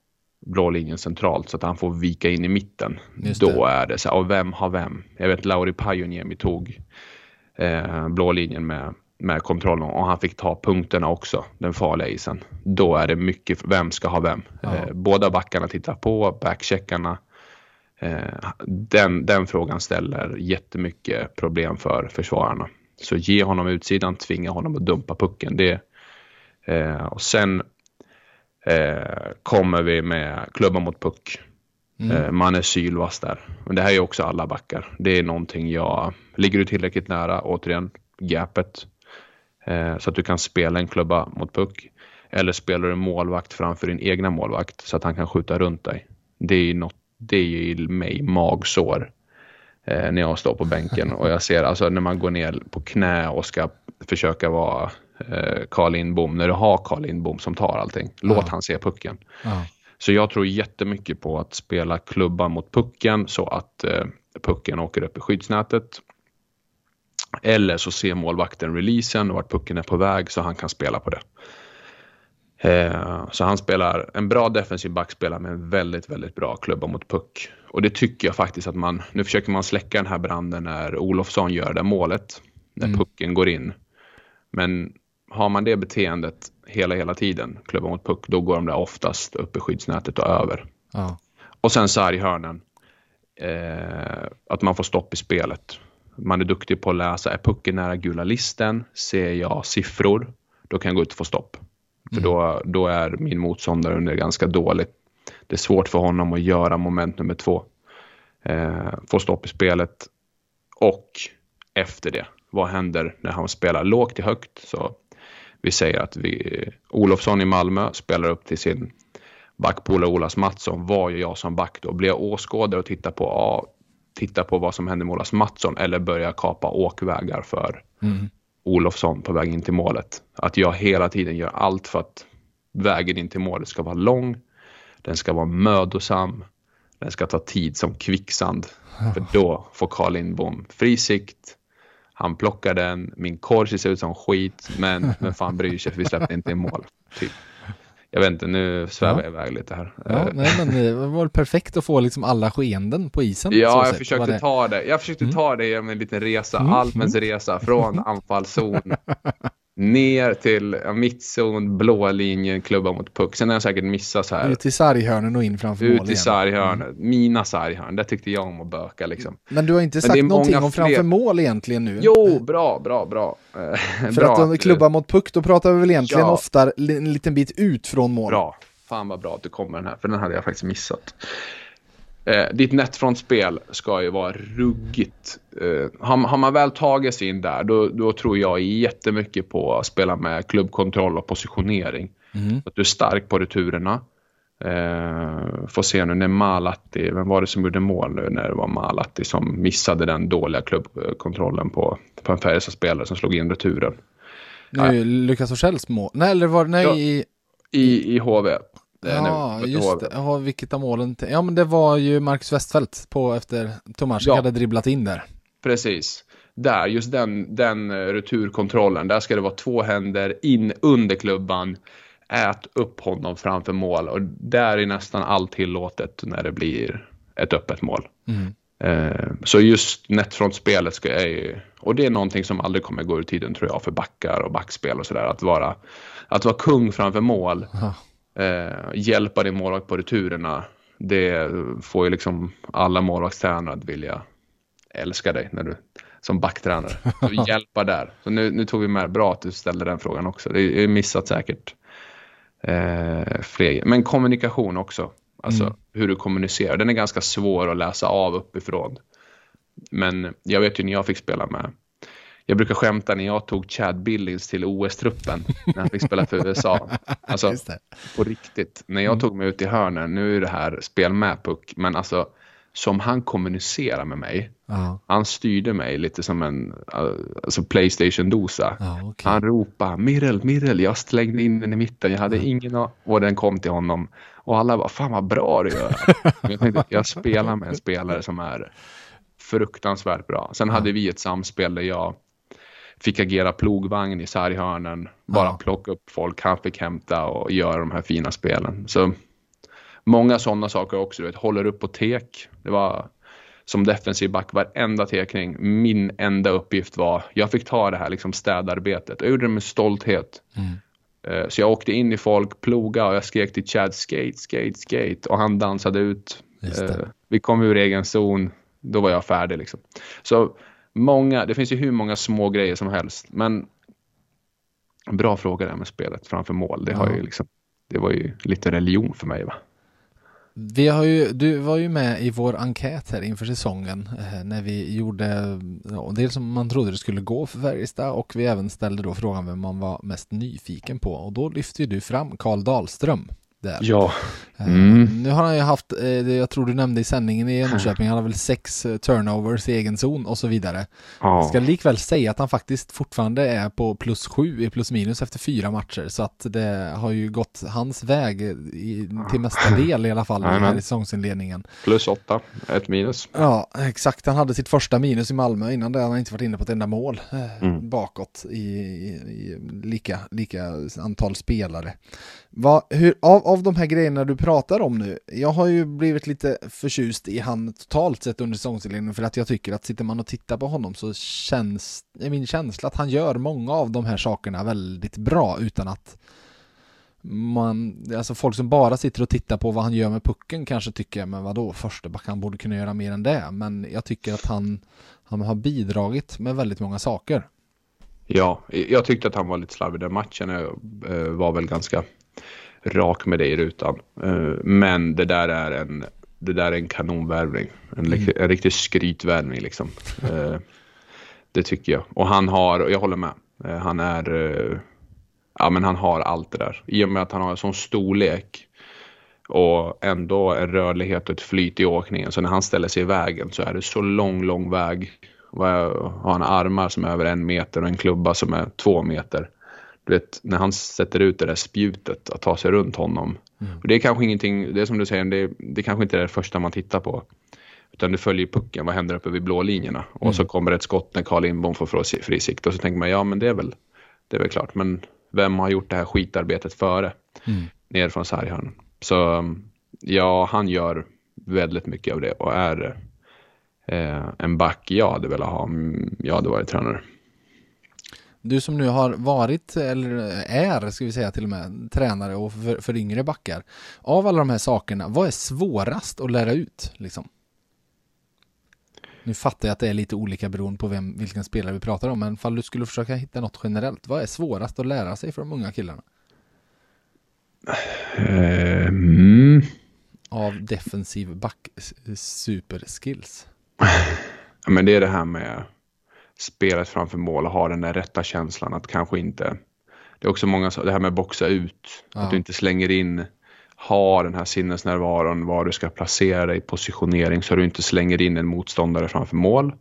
blå linjen centralt så att han får vika in i mitten. Då är det så här, och vem har vem? Jag vet Lauri Pajuniemi tog eh, blå linjen med med kontrollen och han fick ta punkterna också, den farliga isen. Då är det mycket, vem ska ha vem? Ja. Eh, båda backarna tittar på, backcheckarna. Eh, den, den frågan ställer jättemycket problem för försvararna. Så ge honom utsidan, tvinga honom att dumpa pucken. Det, eh, och sen eh, kommer vi med klubba mot puck. Mm. Man är sylvass där. Men det här är också alla backar. Det är någonting jag... Ligger du tillräckligt nära, återigen, gapet. Så att du kan spela en klubba mot puck. Eller spelar du målvakt framför din egna målvakt så att han kan skjuta runt dig. Det är något, det ger mig magsår. Eh, när jag står på bänken och jag ser alltså när man går ner på knä och ska försöka vara eh, Carl Lindbom. När du har Carl Lindbom som tar allting. Låt Ja. han se pucken. Ja. Så jag tror jättemycket på att spela klubban mot pucken så att eh, pucken åker upp i skyddsnätet. Eller så ser målvakten releasen och vart pucken är på väg så han kan spela på det. Eh, så han spelar en bra defensiv back spelar med en väldigt, väldigt bra klubba mot puck. Och det tycker jag faktiskt att man, nu försöker man släcka den här branden när Olofsson gör det målet. När Mm. pucken går in. Men har man det beteendet hela, hela tiden, klubba mot puck, då går de där oftast upp i skyddsnätet och över. Ja. Och sen sarghörnen. Eh, att man får stopp i spelet. Man är duktig på att läsa. Är pucken nära gula listen? Ser jag siffror? Då kan jag gå ut och få stopp. För då, då är min motståndare under ganska dåligt. Det är svårt för honom att göra moment nummer två. Eh, få stopp i spelet. Och efter det, vad händer när han spelar lågt till högt? Så vi säger att vi, Olofsson i Malmö spelar upp till sin backpolare Olas Mattsson. Vad gör jag som back då? Blir jag åskådare och tittar på, ja, titta på vad som händer med Olas Mattsson eller börjar kapa åkvägar för Mm. Olofsson på väg in till målet? Att jag hela tiden gör allt för att vägen in till målet ska vara lång, den ska vara mödosam, den ska ta tid som kvicksand. För då får Carl Lindbom fri sikt, han plockar den, min korg ser ut som skit, men vem fan bryr sig för vi släppte inte in mål. Typ. Jag vet inte, nu svävar jag iväg lite här. Ja, Eh, nej, men det var perfekt att få liksom alla skeenden på isen. Ja, jag försökte det- ta det. Jag försökte Mm. ta det genom en liten resa, Mm, Almens resa från anfallszon ner till ja, mittzon, blå linjen, klubba mot puck. Sen har jag säkert missat så här. Ut i sarghörnen och in framför mål Ut i igen. sarghörnet, mina sarghörn, där tyckte jag om att böka liksom. Men du har inte Men sagt någonting om framför mål egentligen nu. Jo, bra, bra, bra. Eh, För bra att du- klubba mot puck, då pratar vi väl egentligen Ja. ofta en liten bit ut från mål. Bra. Fan vad bra att du kommer den här, för den hade jag faktiskt missat. Eh, ditt nätfrontspel ska ju vara ruggigt. Eh, har, har man väl tagit sig in där, då, då tror jag jättemycket på att spela med klubbkontroll och positionering. Mm. Att du är stark på returerna. Eh, får se nu när Malatti, vem var det som gjorde mål nu när det var Malatti som missade den dåliga klubbkontrollen på, på en Färjestad-spelare som slog in returen. Nu, Lukas Forsells mål. Nej, eller var det, nej, Ja, i, I, i HV. Ja, just det. Ja, vilket av målen? Ja, men det var ju Marcus Westfeldt på efter Tomasek Ja. hade dribblat in där. Precis. Där, just den, den eh, returkontrollen, där ska det vara två händer in under klubban, ät upp honom framför mål och där är nästan allt tillåtet när det blir ett öppet mål. Mm. Eh, så just nätfrontspelet ska jag ju, och det är någonting som aldrig kommer gå ur tiden tror jag för backar och backspel och sådär, att vara, att vara kung framför mål, Ja. Eh, hjälpa din målvakt på returerna, det får ju liksom alla målvaktstränare att vilja älska dig när du som backtränare. Så hjälpa där. Så nu, nu tog vi med, bra att du ställde den frågan också. Det är missat säkert eh, fler. Men kommunikation också. Alltså Mm. hur du kommunicerar. Den är ganska svår att läsa av uppifrån. Men jag vet ju när jag fick spela med jag brukar skämta när jag tog Chad Billings till OS-truppen när han fick spela för USA. Alltså på riktigt. När jag tog mig ut i hörnen, nu är det här spel med puck, men alltså som han kommunicerar med mig, Ja, han styrde mig lite som en alltså Playstation-dosa. ja okej. Han ropade Mirrel, Mirrel, jag slängde in den i mitten, jag hade ingen a- och den kom till honom. Och alla bara, fan vad bra du gör. jag, tänkte, jag spelar med en spelare som är fruktansvärt bra. Sen hade vi ett samspel där jag fick agera plogvagn i sarghörnen, bara Ja. plocka upp folk, han fick hämta och göra de här fina spelen. Så många sådana saker också, du vet, håller upp på tek. Det var som defensiv back varenda tekning. Min enda uppgift var, jag fick ta det här liksom städarbetet. Jag gjorde det med stolthet. Mm. Eh, Så jag åkte in i folk, ploga och jag skrek till Chad skate, skate, skate och han dansade ut. Eh, Vi kom ur egen zon, då var jag färdig liksom. Så många, det finns ju hur många små grejer som helst, men bra fråga där med spelet framför mål. Det, har Ja. ju liksom, det var ju lite religion för mig va. Vi har ju, du var ju med i vår enkät här inför säsongen eh, när vi gjorde ja, dels som man trodde det skulle gå för Färjestad och vi även ställde då frågan vem man var mest nyfiken på och då lyfte ju du fram Karl Dahlström där. Ja. Eh, Mm. Nu har han ju haft, eh, det jag tror du nämnde i sändningen i Jönköping, han har väl sex eh, turnovers i egen zon och så vidare. ja. Ska likväl säga att han faktiskt fortfarande är på plus sju i plus minus efter fyra matcher så att det har ju gått hans väg i, till mesta del i alla fall här i säsongsinledningen. Plus åtta, ett minus. Ja, exakt. Han hade sitt första minus i Malmö. Innan det hade han inte varit inne på ett enda mål eh, Mm. bakåt i, i, i lika, lika antal spelare. Vad, hur, av, av de här grejerna du pratar om nu, jag har ju blivit lite förtjust i han totalt sett under säsongsinledningen för att jag tycker att sitter man och tittar på honom så känns, är min känsla att han gör många av de här sakerna väldigt bra utan att man, alltså folk som bara sitter och tittar på vad han gör med pucken kanske tycker, men vadå, försteback han borde kunna göra mer än det. Men jag tycker att han, han har bidragit med väldigt många saker. Ja, jag tyckte att han var lite slarvig den matchen. Jag eh, var väl ganska rak med det i rutan. Eh, Men det där är en, det där är en kanonvärvning. En, mm. en riktig skrytvärvning liksom. Eh, Det tycker jag. Och han har, och jag håller med, Eh, han är, ja men han har allt det där. I och med att han har en sån storlek och ändå en rörlighet och ett flyt i åkningen. Så när han ställer sig i vägen så är det så lång, lång väg. Och har han armar som är över en meter och en klubba som är två meter. Du vet, när han sätter ut det där spjutet att ta sig runt honom. Mm. Och det är kanske ingenting, det är som du säger, det, det kanske inte är det första man tittar på. Utan du följer pucken, vad händer uppe vid blå linjerna? Och Mm. så kommer ett skott när Carl Lindbom får fri- sikt och så tänker man, ja men det är väl, det är väl klart. Men vem har gjort det här skitarbetet före? Mm. Ner från sarghörnen. Så ja, han gör väldigt mycket av det och är eh, en back jag hade velat ha om jag hade varit tränare. Du som nu har varit, eller är, ska vi säga till och med, tränare och för, för yngre backar. Av alla de här sakerna, vad är svårast att lära ut? Liksom? Nu fattar jag att det är lite olika beroende på vem, vilken spelare vi pratar om, men fall du skulle försöka hitta något generellt, vad är svårast att lära sig för de unga killarna? Mm. Av defensiv back superskills. Ja, men det är det här med spelet framför mål och ha den där rätta känslan att kanske inte. Det är också många, det här med boxa ut, Ja. att du inte slänger in, ha den här sinnesnärvaron var du ska placera dig positionering så du inte slänger in en motståndare framför mål.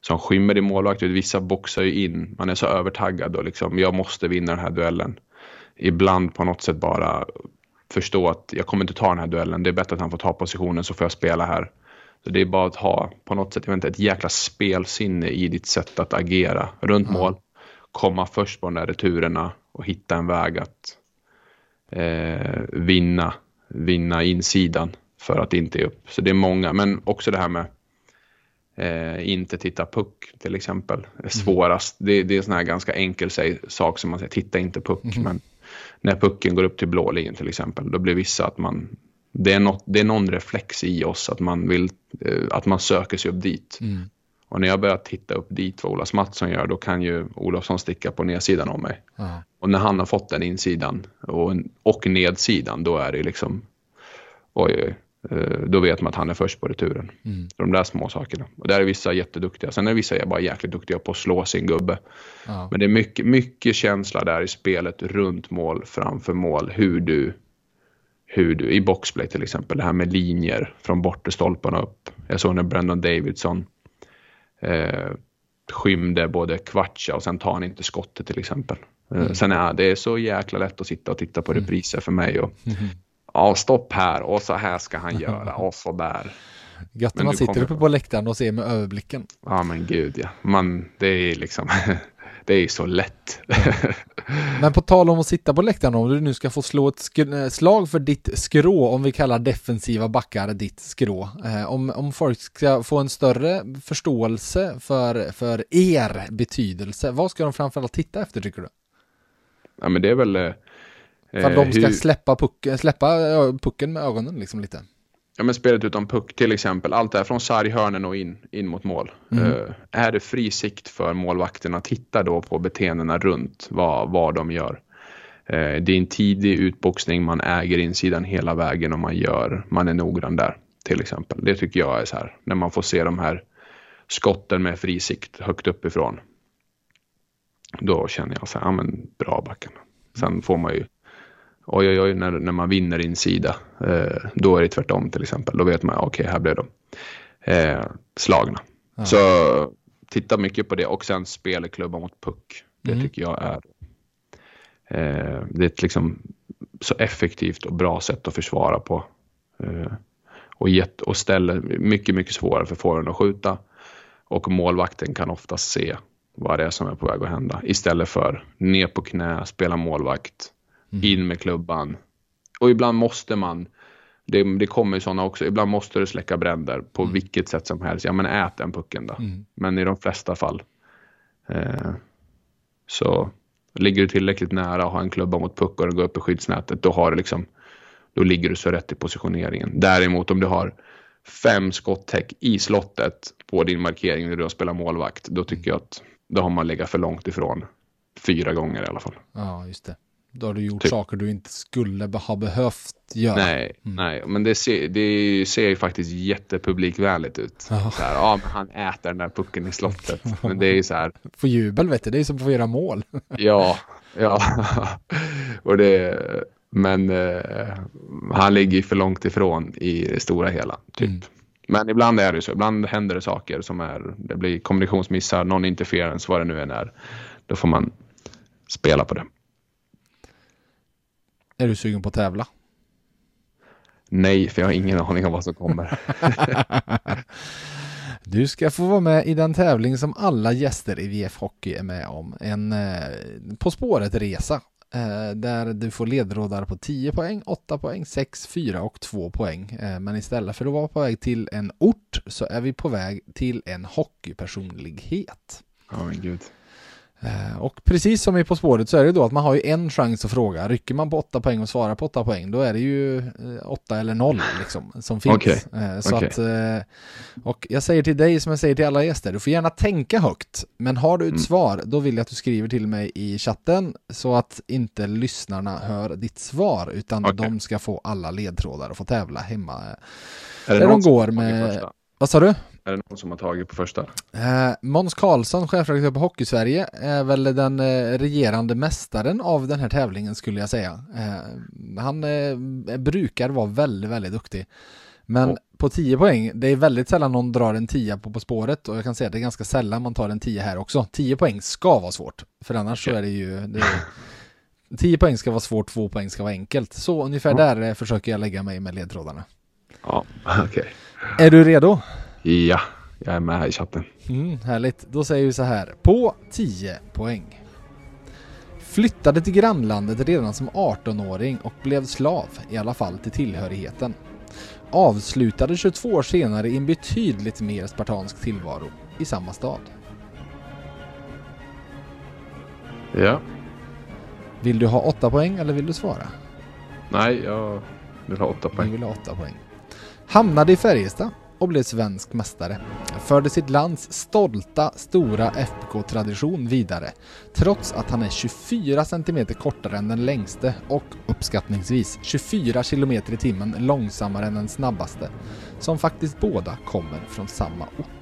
Som skymmer din målvakt. Vissa boxar ju in, man är så övertaggad och liksom jag måste vinna den här duellen. Ibland på något sätt bara förstå att jag kommer inte ta den här duellen. Det är bättre att han får ta positionen så får jag spela här. Så det är bara att ha på något sätt, jag vet inte, ett jäkla spelsinne i ditt sätt att agera runt mål. Komma först på de där returerna och hitta en väg att eh, vinna, vinna insidan för att inte ge upp. Så det är många, men också det här med eh, inte titta puck till exempel. är Svårast. Det, det är en sån här ganska enkel sak som man säger, titta inte puck. Men när pucken går upp till blå linjen till exempel, då blir vissa att man det är, något, det är någon reflex i oss att man vill eh, att man söker sig upp dit. Mm. Och när jag börjar titta upp dit vad Olas Mattsson gör, då kan ju Olofsson sticka på nedsidan av mig. Ja. Och när han har fått den insidan och, och nedsidan, då är det liksom oj, oj, eh, då vet man att han är först på returen. Mm. De där små sakerna. Och där är vissa jätteduktiga. Sen är vissa bara jäkligt duktiga på att slå sin gubbe. Ja. Men det är mycket, mycket känsla där i spelet runt mål, framför mål, hur du hur du, i boxplay till exempel, det här med linjer från bortre stolparna upp. Jag såg när Brendan Davidson eh, skymde både Kvartsa och sen tar han inte skottet till exempel. Eh, Sen är det är så jäkla lätt att sitta och titta på repriser för mig och ja, stopp här och så här ska han göra och så där. Gött när man sitter kommer- uppe på läktaren och ser med överblicken. Ja men gud ja. Man, det är liksom det är så lätt. Men på tal om att sitta på läktaren, om du nu ska få slå ett sk- slag för ditt skrå, om vi kallar defensiva backar ditt skrå. Eh, om, om folk ska få en större förståelse för, för er betydelse, vad ska de framförallt titta efter tycker du? ja, men det är väl... eh, För att de ska hur- släppa, puck, släppa pucken med ögonen liksom lite. Ja, men spelet utan puck till exempel. Allt det här från sarghörnen och in, in mot mål. Mm. Eh, är det fri sikt för målvakterna, titta då på beteendena runt vad, vad de gör. Eh, det är en tidig utboxning, man äger insidan hela vägen och man gör, man är noggrann där till exempel. Det tycker jag är så här, när man får se de här skotten med fri sikt högt uppifrån. Då känner jag så här, ja men bra backarna. Sen får man ju oj oj oj när, när man vinner insida. Eh, då är det tvärtom till exempel. Då vet man, okej här blev de eh, slagna. Ja. Så titta mycket på det och sen spelklubba mot puck. Det Mm. tycker jag är eh, det är ett liksom så effektivt och bra sätt att försvara på. Eh, och, gett, och ställer mycket, mycket svårare för forwarden att skjuta. Och målvakten kan oftast se vad det är som är på väg att hända. Istället för ner på knä, spela målvakt, in med klubban. Och ibland måste man, det, det kommer ju sådana också, ibland måste du släcka bränder på vilket sätt som helst. Ja men ät den pucken då. Mm. Men i de flesta fall eh, så ligger du tillräckligt nära och har en klubba mot puck och den går upp i skyddsnätet, då har du liksom då ligger du så rätt i positioneringen. Däremot om du har fem skottäck i slottet på din markering när du har spelat målvakt, då tycker jag att då har man legat för långt ifrån fyra gånger i alla fall. Ja, just det. Då har du gjort Typ. saker du inte skulle ha behövt göra. Nej, nej, men det ser, det ser ju faktiskt jättepublikvänligt ut. Ja. Så här, ja, men han äter den där pucken i slottet. Men det är ju så här, Få jubel vet du, det är som att få göra mål. ja, ja. Och det, men eh, han ligger ju för långt ifrån i det stora hela, typ. Mm. Men ibland är det så, ibland händer det saker som är, det blir kommunikationsmissar, någon interferens, vad det nu än är. Då får man spela på det. Är du sugen på att tävla? Nej, för jag har ingen aning om vad som kommer. Du ska få vara med i den tävling som alla gäster i VF Hockey är med om. En eh, På spåret-resa. Eh, där du får ledtrådar på 10 poäng, 8 poäng, 6, 4 och 2 poäng. Eh, men istället för att vara på väg till en ort så är vi på väg till en hockeypersonlighet. Ja, men gud. Eh, Och precis som i På spåret så är det då att man har ju en chans att fråga. Rycker man på 8 poäng och svarar på 8 poäng då är det ju 8 eller 0 liksom som finns. Okej. Eh, Så Okej. att, eh, och jag säger till dig som jag säger till alla gäster, du får gärna tänka högt. Men har du ett Mm. svar, då vill jag att du skriver till mig i chatten så att inte lyssnarna hör ditt svar utan Okej. de ska få alla ledtrådar och få tävla hemma. Är Där någon de går med-? Vad sa du? Är det någon som har tagit på första? Eh, Måns Karlsson, chefredaktör på Hockeysverige, är väl den eh, regerande mästaren av den här tävlingen skulle jag säga. Eh, han eh, brukar vara väldigt, väldigt duktig. Men Ja. på 10 poäng, det är väldigt sällan någon drar en 10 på På spåret och jag kan säga att det är ganska sällan man tar en 10 här också. 10 poäng ska vara svårt, för annars så Okej. är det ju... Det är, 10 poäng ska vara svårt, 2 poäng ska vara enkelt. Så ungefär Ja. där eh, försöker jag lägga mig med ledtrådarna. Ja, okej. Är du redo? Ja, jag är med här i chatten. Mm, härligt. Då säger vi så här. På 10 poäng. Flyttade till grannlandet redan som 18-åring och blev slav, i alla fall till tillhörigheten. Avslutade 22 år senare i en betydligt mer spartansk tillvaro i samma stad. Ja. Vill du ha 8 poäng eller vill du svara? Nej, jag vill ha åtta Vi poäng. vill ha 8 poäng. Hamnade i Färjestad och blev svensk mästare. Förde sitt lands stolta, stora FBK-tradition vidare. Trots att han är 24 cm kortare än den längste och uppskattningsvis 24 km i timmen långsammare än den snabbaste. Som faktiskt båda kommer från samma ort.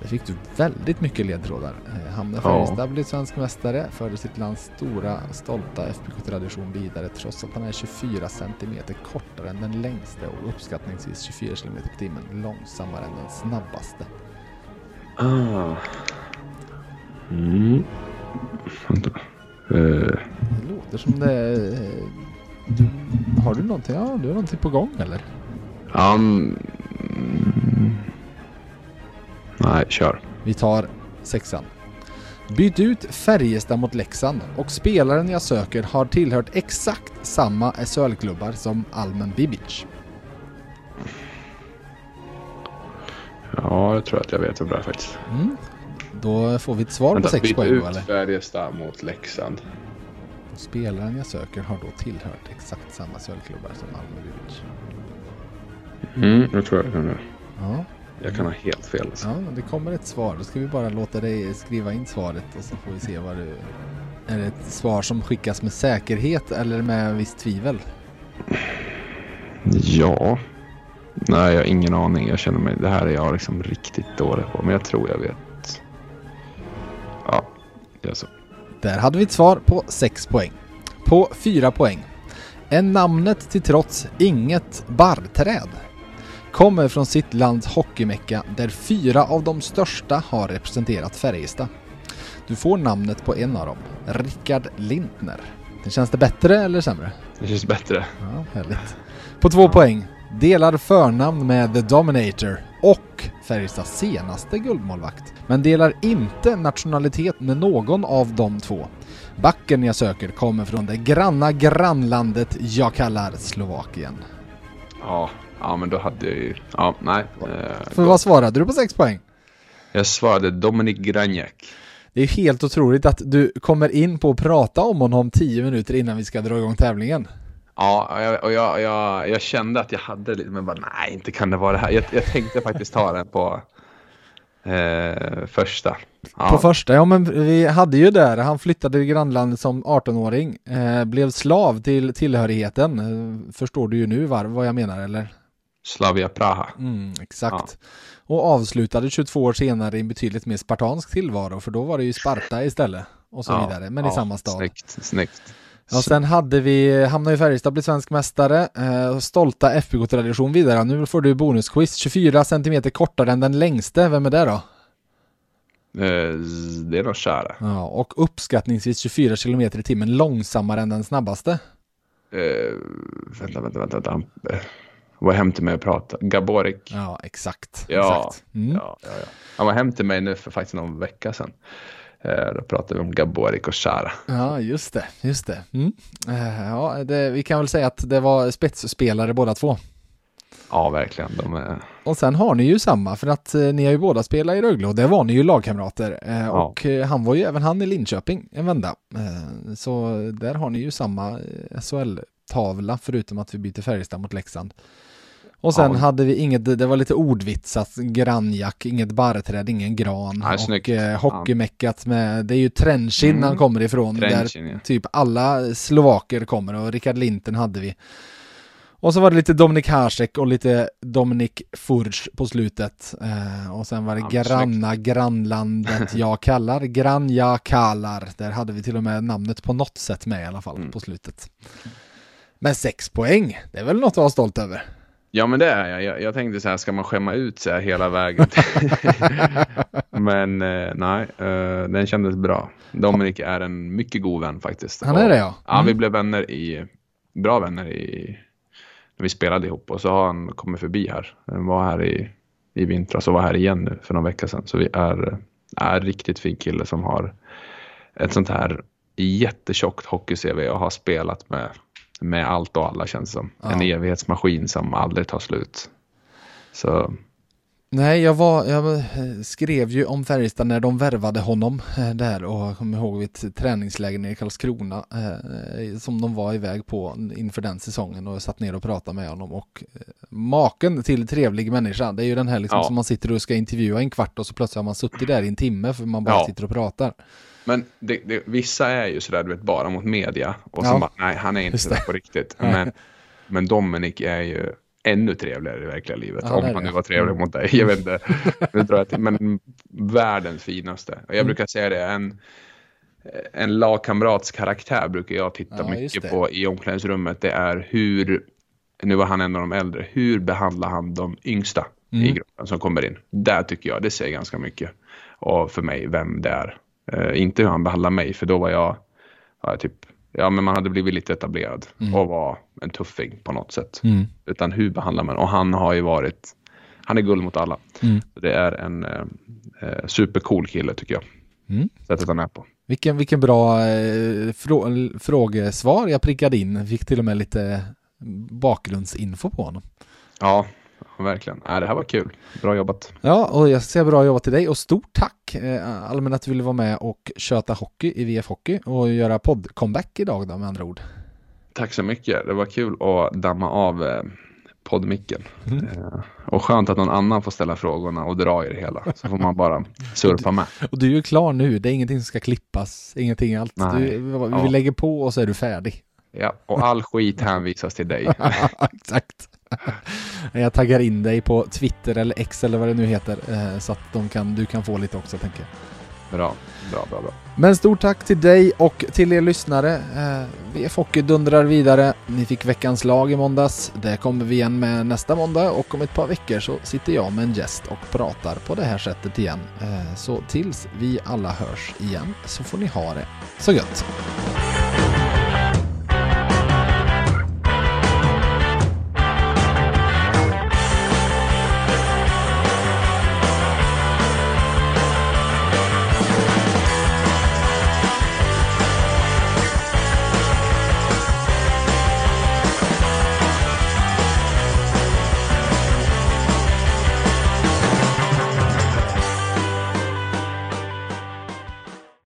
Där fick du väldigt mycket ledtrådar. Eh, Ja. Färjestad, blev svensk mästare, förde sitt lands stora, stolta FBK-tradition vidare trots att han är 24 cm kortare än den längste och uppskattningsvis 24 km i timmen långsammare än den snabbaste. Ah. Mm. Vänta. Eh, Det låter som det... eh, Du, har du någonting? Ja, du har någonting på gång eller? mm. Nej, kör. Vi tar sexan. Byt ut Färjestad mot Leksand och spelaren jag söker har tillhört exakt samma SHL-klubbar som Almen Bibic. Ja, det tror jag att jag vet vem det är faktiskt. Mm. Då får vi ett svar Vänta, på 6 byt poäng ut då eller? Färjestad mot Leksand. Spelaren jag söker har då tillhört exakt samma SHL-klubbar som Almen Bibic. Mm, jag tror jag kan det. Ja. Jag kan ha helt fel. Alltså. Ja, det kommer ett svar. Då ska vi bara låta dig skriva in svaret och så får vi se vad du... Är det ett svar som skickas med säkerhet eller med visst tvivel? Ja. Nej, jag har ingen aning. Jag känner mig... Det här är jag liksom riktigt dålig på. Men jag tror jag vet. Ja, gör så. Där hade vi ett svar på 6 poäng. På 4 poäng. Är namnet till trots inget barrträd? Kommer från sitt lands hockeymecka där fyra av de största har representerat Färjestad. Du får namnet på en av dem, Rickard Lintner. Det känns det bättre eller sämre? Det känns bättre. Ja, härligt. På två poäng. Delar förnamn med The Dominator och Färjestads senaste guldmålvakt. Men delar inte nationalitet med någon av de två. Backen jag söker kommer från det granna grannlandet jag kallar Slovakien. Ja, ja men då hade jag ju... Ja, nej. Eh, För vad svarade du på sex poäng? jag svarade Dominik Granjak. Det är helt otroligt att du kommer in på att prata om honom tio minuter innan vi ska dra igång tävlingen. Ja, och jag, och jag, jag, jag kände att jag hade lite, men bara nej, inte kan det vara det här. Jag, jag tänkte faktiskt ta den på eh, första. Ja. På första, ja men vi hade ju där, han flyttade till grannlandet som 18-åring, eh, blev slav till tillhörigheten. Eh, förstår du ju nu var, vad jag menar eller? Slavia Praha. Mm, exakt. Och avslutade 22 år senare i en betydligt mer spartansk tillvaro, för då var det ju Sparta istället och så Ja, vidare, men i ja, samma stad. Snyggt, snyggt. Ja, sen hade vi, hamnade ju Färjestad, blev svensk mästare, eh, stolta FBK-tradition vidare. Nu får du bonusquiz, 24 centimeter kortare än den längste, vem är det då? Eh, det är nog kära. Ja, och uppskattningsvis 24 kilometer i timmen långsammare än den snabbaste. Eh, vänta, vänta, vänta. vänta. Han, var hem till mig och prata. Gaborik. Ja, exakt. Ja, exakt. Mm. ja, ja, ja. Han var hem till mig nu för faktiskt någon vecka sedan. Eh, då pratade vi om Gaborik och Chara. Ja, just det, just det. Mm. Eh, Ja, det, vi kan väl säga att det var spetsspelare båda två. Ja, verkligen. De är... Och sen har ni ju samma, för att eh, ni har ju båda spelat i Rögle och där var ni ju lagkamrater. Ja. Och han var ju även han i Linköping en vända. Så där har ni ju samma SHL-tavla, förutom att vi byter Färjestad mot Leksand. Och sen Ja. hade vi inget, det var lite ordvitsat, grannjack, inget barrträd, ingen gran. Nej, och snyggt. eh, hockeymeckat med, det är ju Trenchin Mm. han kommer ifrån. Trenchin, där ja. typ alla slovaker kommer och Rickard Linten hade vi. Och så var det lite Dominik Hasek och lite Dominik Furch på slutet. Eh, och sen var det Ja, granna grannlandet jag kallar, grann jag kallar. Där hade vi till och med namnet på något sätt med i alla fall Mm. på slutet. Men sex poäng, det är väl något att vara stolt över? Ja, men det är jag. jag. Jag tänkte så här, ska man skämma ut sig hela vägen? men eh, nej, eh, den kändes bra. Dominik är en mycket god vän faktiskt. Han är det, ja. Ja, Mm. vi blev vänner i, bra vänner i, när vi spelade ihop. Och så har han kommit förbi här. Han var här i, i vintras och var här igen nu för någon vecka sedan. Så vi är, är riktigt fin kille som har ett sånt här jättetjockt hockey-CV och har spelat med, med allt och alla känns som. Ja. En evighetsmaskin som aldrig tar slut. Så Nej, jag, var, jag skrev ju om Färjestad när de värvade honom eh, där och jag kommer ihåg ett träningsläger nere i Karlskrona eh, som de var iväg på inför den säsongen och jag satt ner och pratade med honom och eh, maken till trevlig människa, det är ju den här liksom Ja. som man sitter och ska intervjua en kvart och så plötsligt har man suttit där i en timme för man bara Ja. sitter och pratar. Men det, det, vissa är ju sådär, du vet, bara mot media. Och så Ja. bara, nej, han är inte sådär på riktigt. Men, men Dominic är ju ännu trevligare i verkliga livet. Ja, om han nu var trevlig mot dig. Jag vet inte. Nu drar jag till, men världens finaste. Och jag Mm. brukar säga det, en, en lagkamrats karaktär brukar jag titta Ja, mycket på i omklädningsrummet. Det är hur, nu var han en av de äldre, hur behandlar han de yngsta i Mm. gruppen som kommer in? Där tycker jag, det säger ganska mycket. Och för mig, vem det är. Eh, inte hur han behandlar mig, för då var jag, ja, typ, ja men man hade blivit lite etablerad Mm. och var en tuffing på något sätt. Mm. Utan hur behandlar man? Och han har ju varit, han är guld mot alla. Mm. Det är en eh, eh, supercool kille tycker jag. Mm. sättet han är på. Vilken, vilken bra eh, frå, frågesvar jag prickade in. Fick till och med lite bakgrundsinfo på honom. Ja, verkligen. Nej, det här var kul. Bra jobbat. Ja, och jag säger bra jobbat till dig och stort tack eh, allmänt att du ville vara med och köta hockey i VF Hockey och göra podd-comeback idag då med andra ord. Tack så mycket. Det var kul att damma av eh, poddmicken. Mm. Eh, och skönt att någon annan får ställa frågorna och dra i det hela. Så får man bara surfa med. Och du är ju klar nu, det är ingenting som ska klippas, ingenting allt. Du, vi Ja. lägger på och så är du färdig. Ja, och all skit hänvisas till dig. Exakt. Jag taggar in dig på Twitter eller X eller vad det nu heter eh, så att kan, du kan få lite också tänker jag. Bra, bra, bra. bra. Men stort tack till dig och till er lyssnare. Eh, VF Hockey dundrar vidare. Ni fick veckans lag i måndags. Det kommer vi igen med nästa måndag och om ett par veckor så sitter jag med en gäst och pratar på det här sättet igen. Eh, så tills vi alla hörs igen så får ni ha det så gött.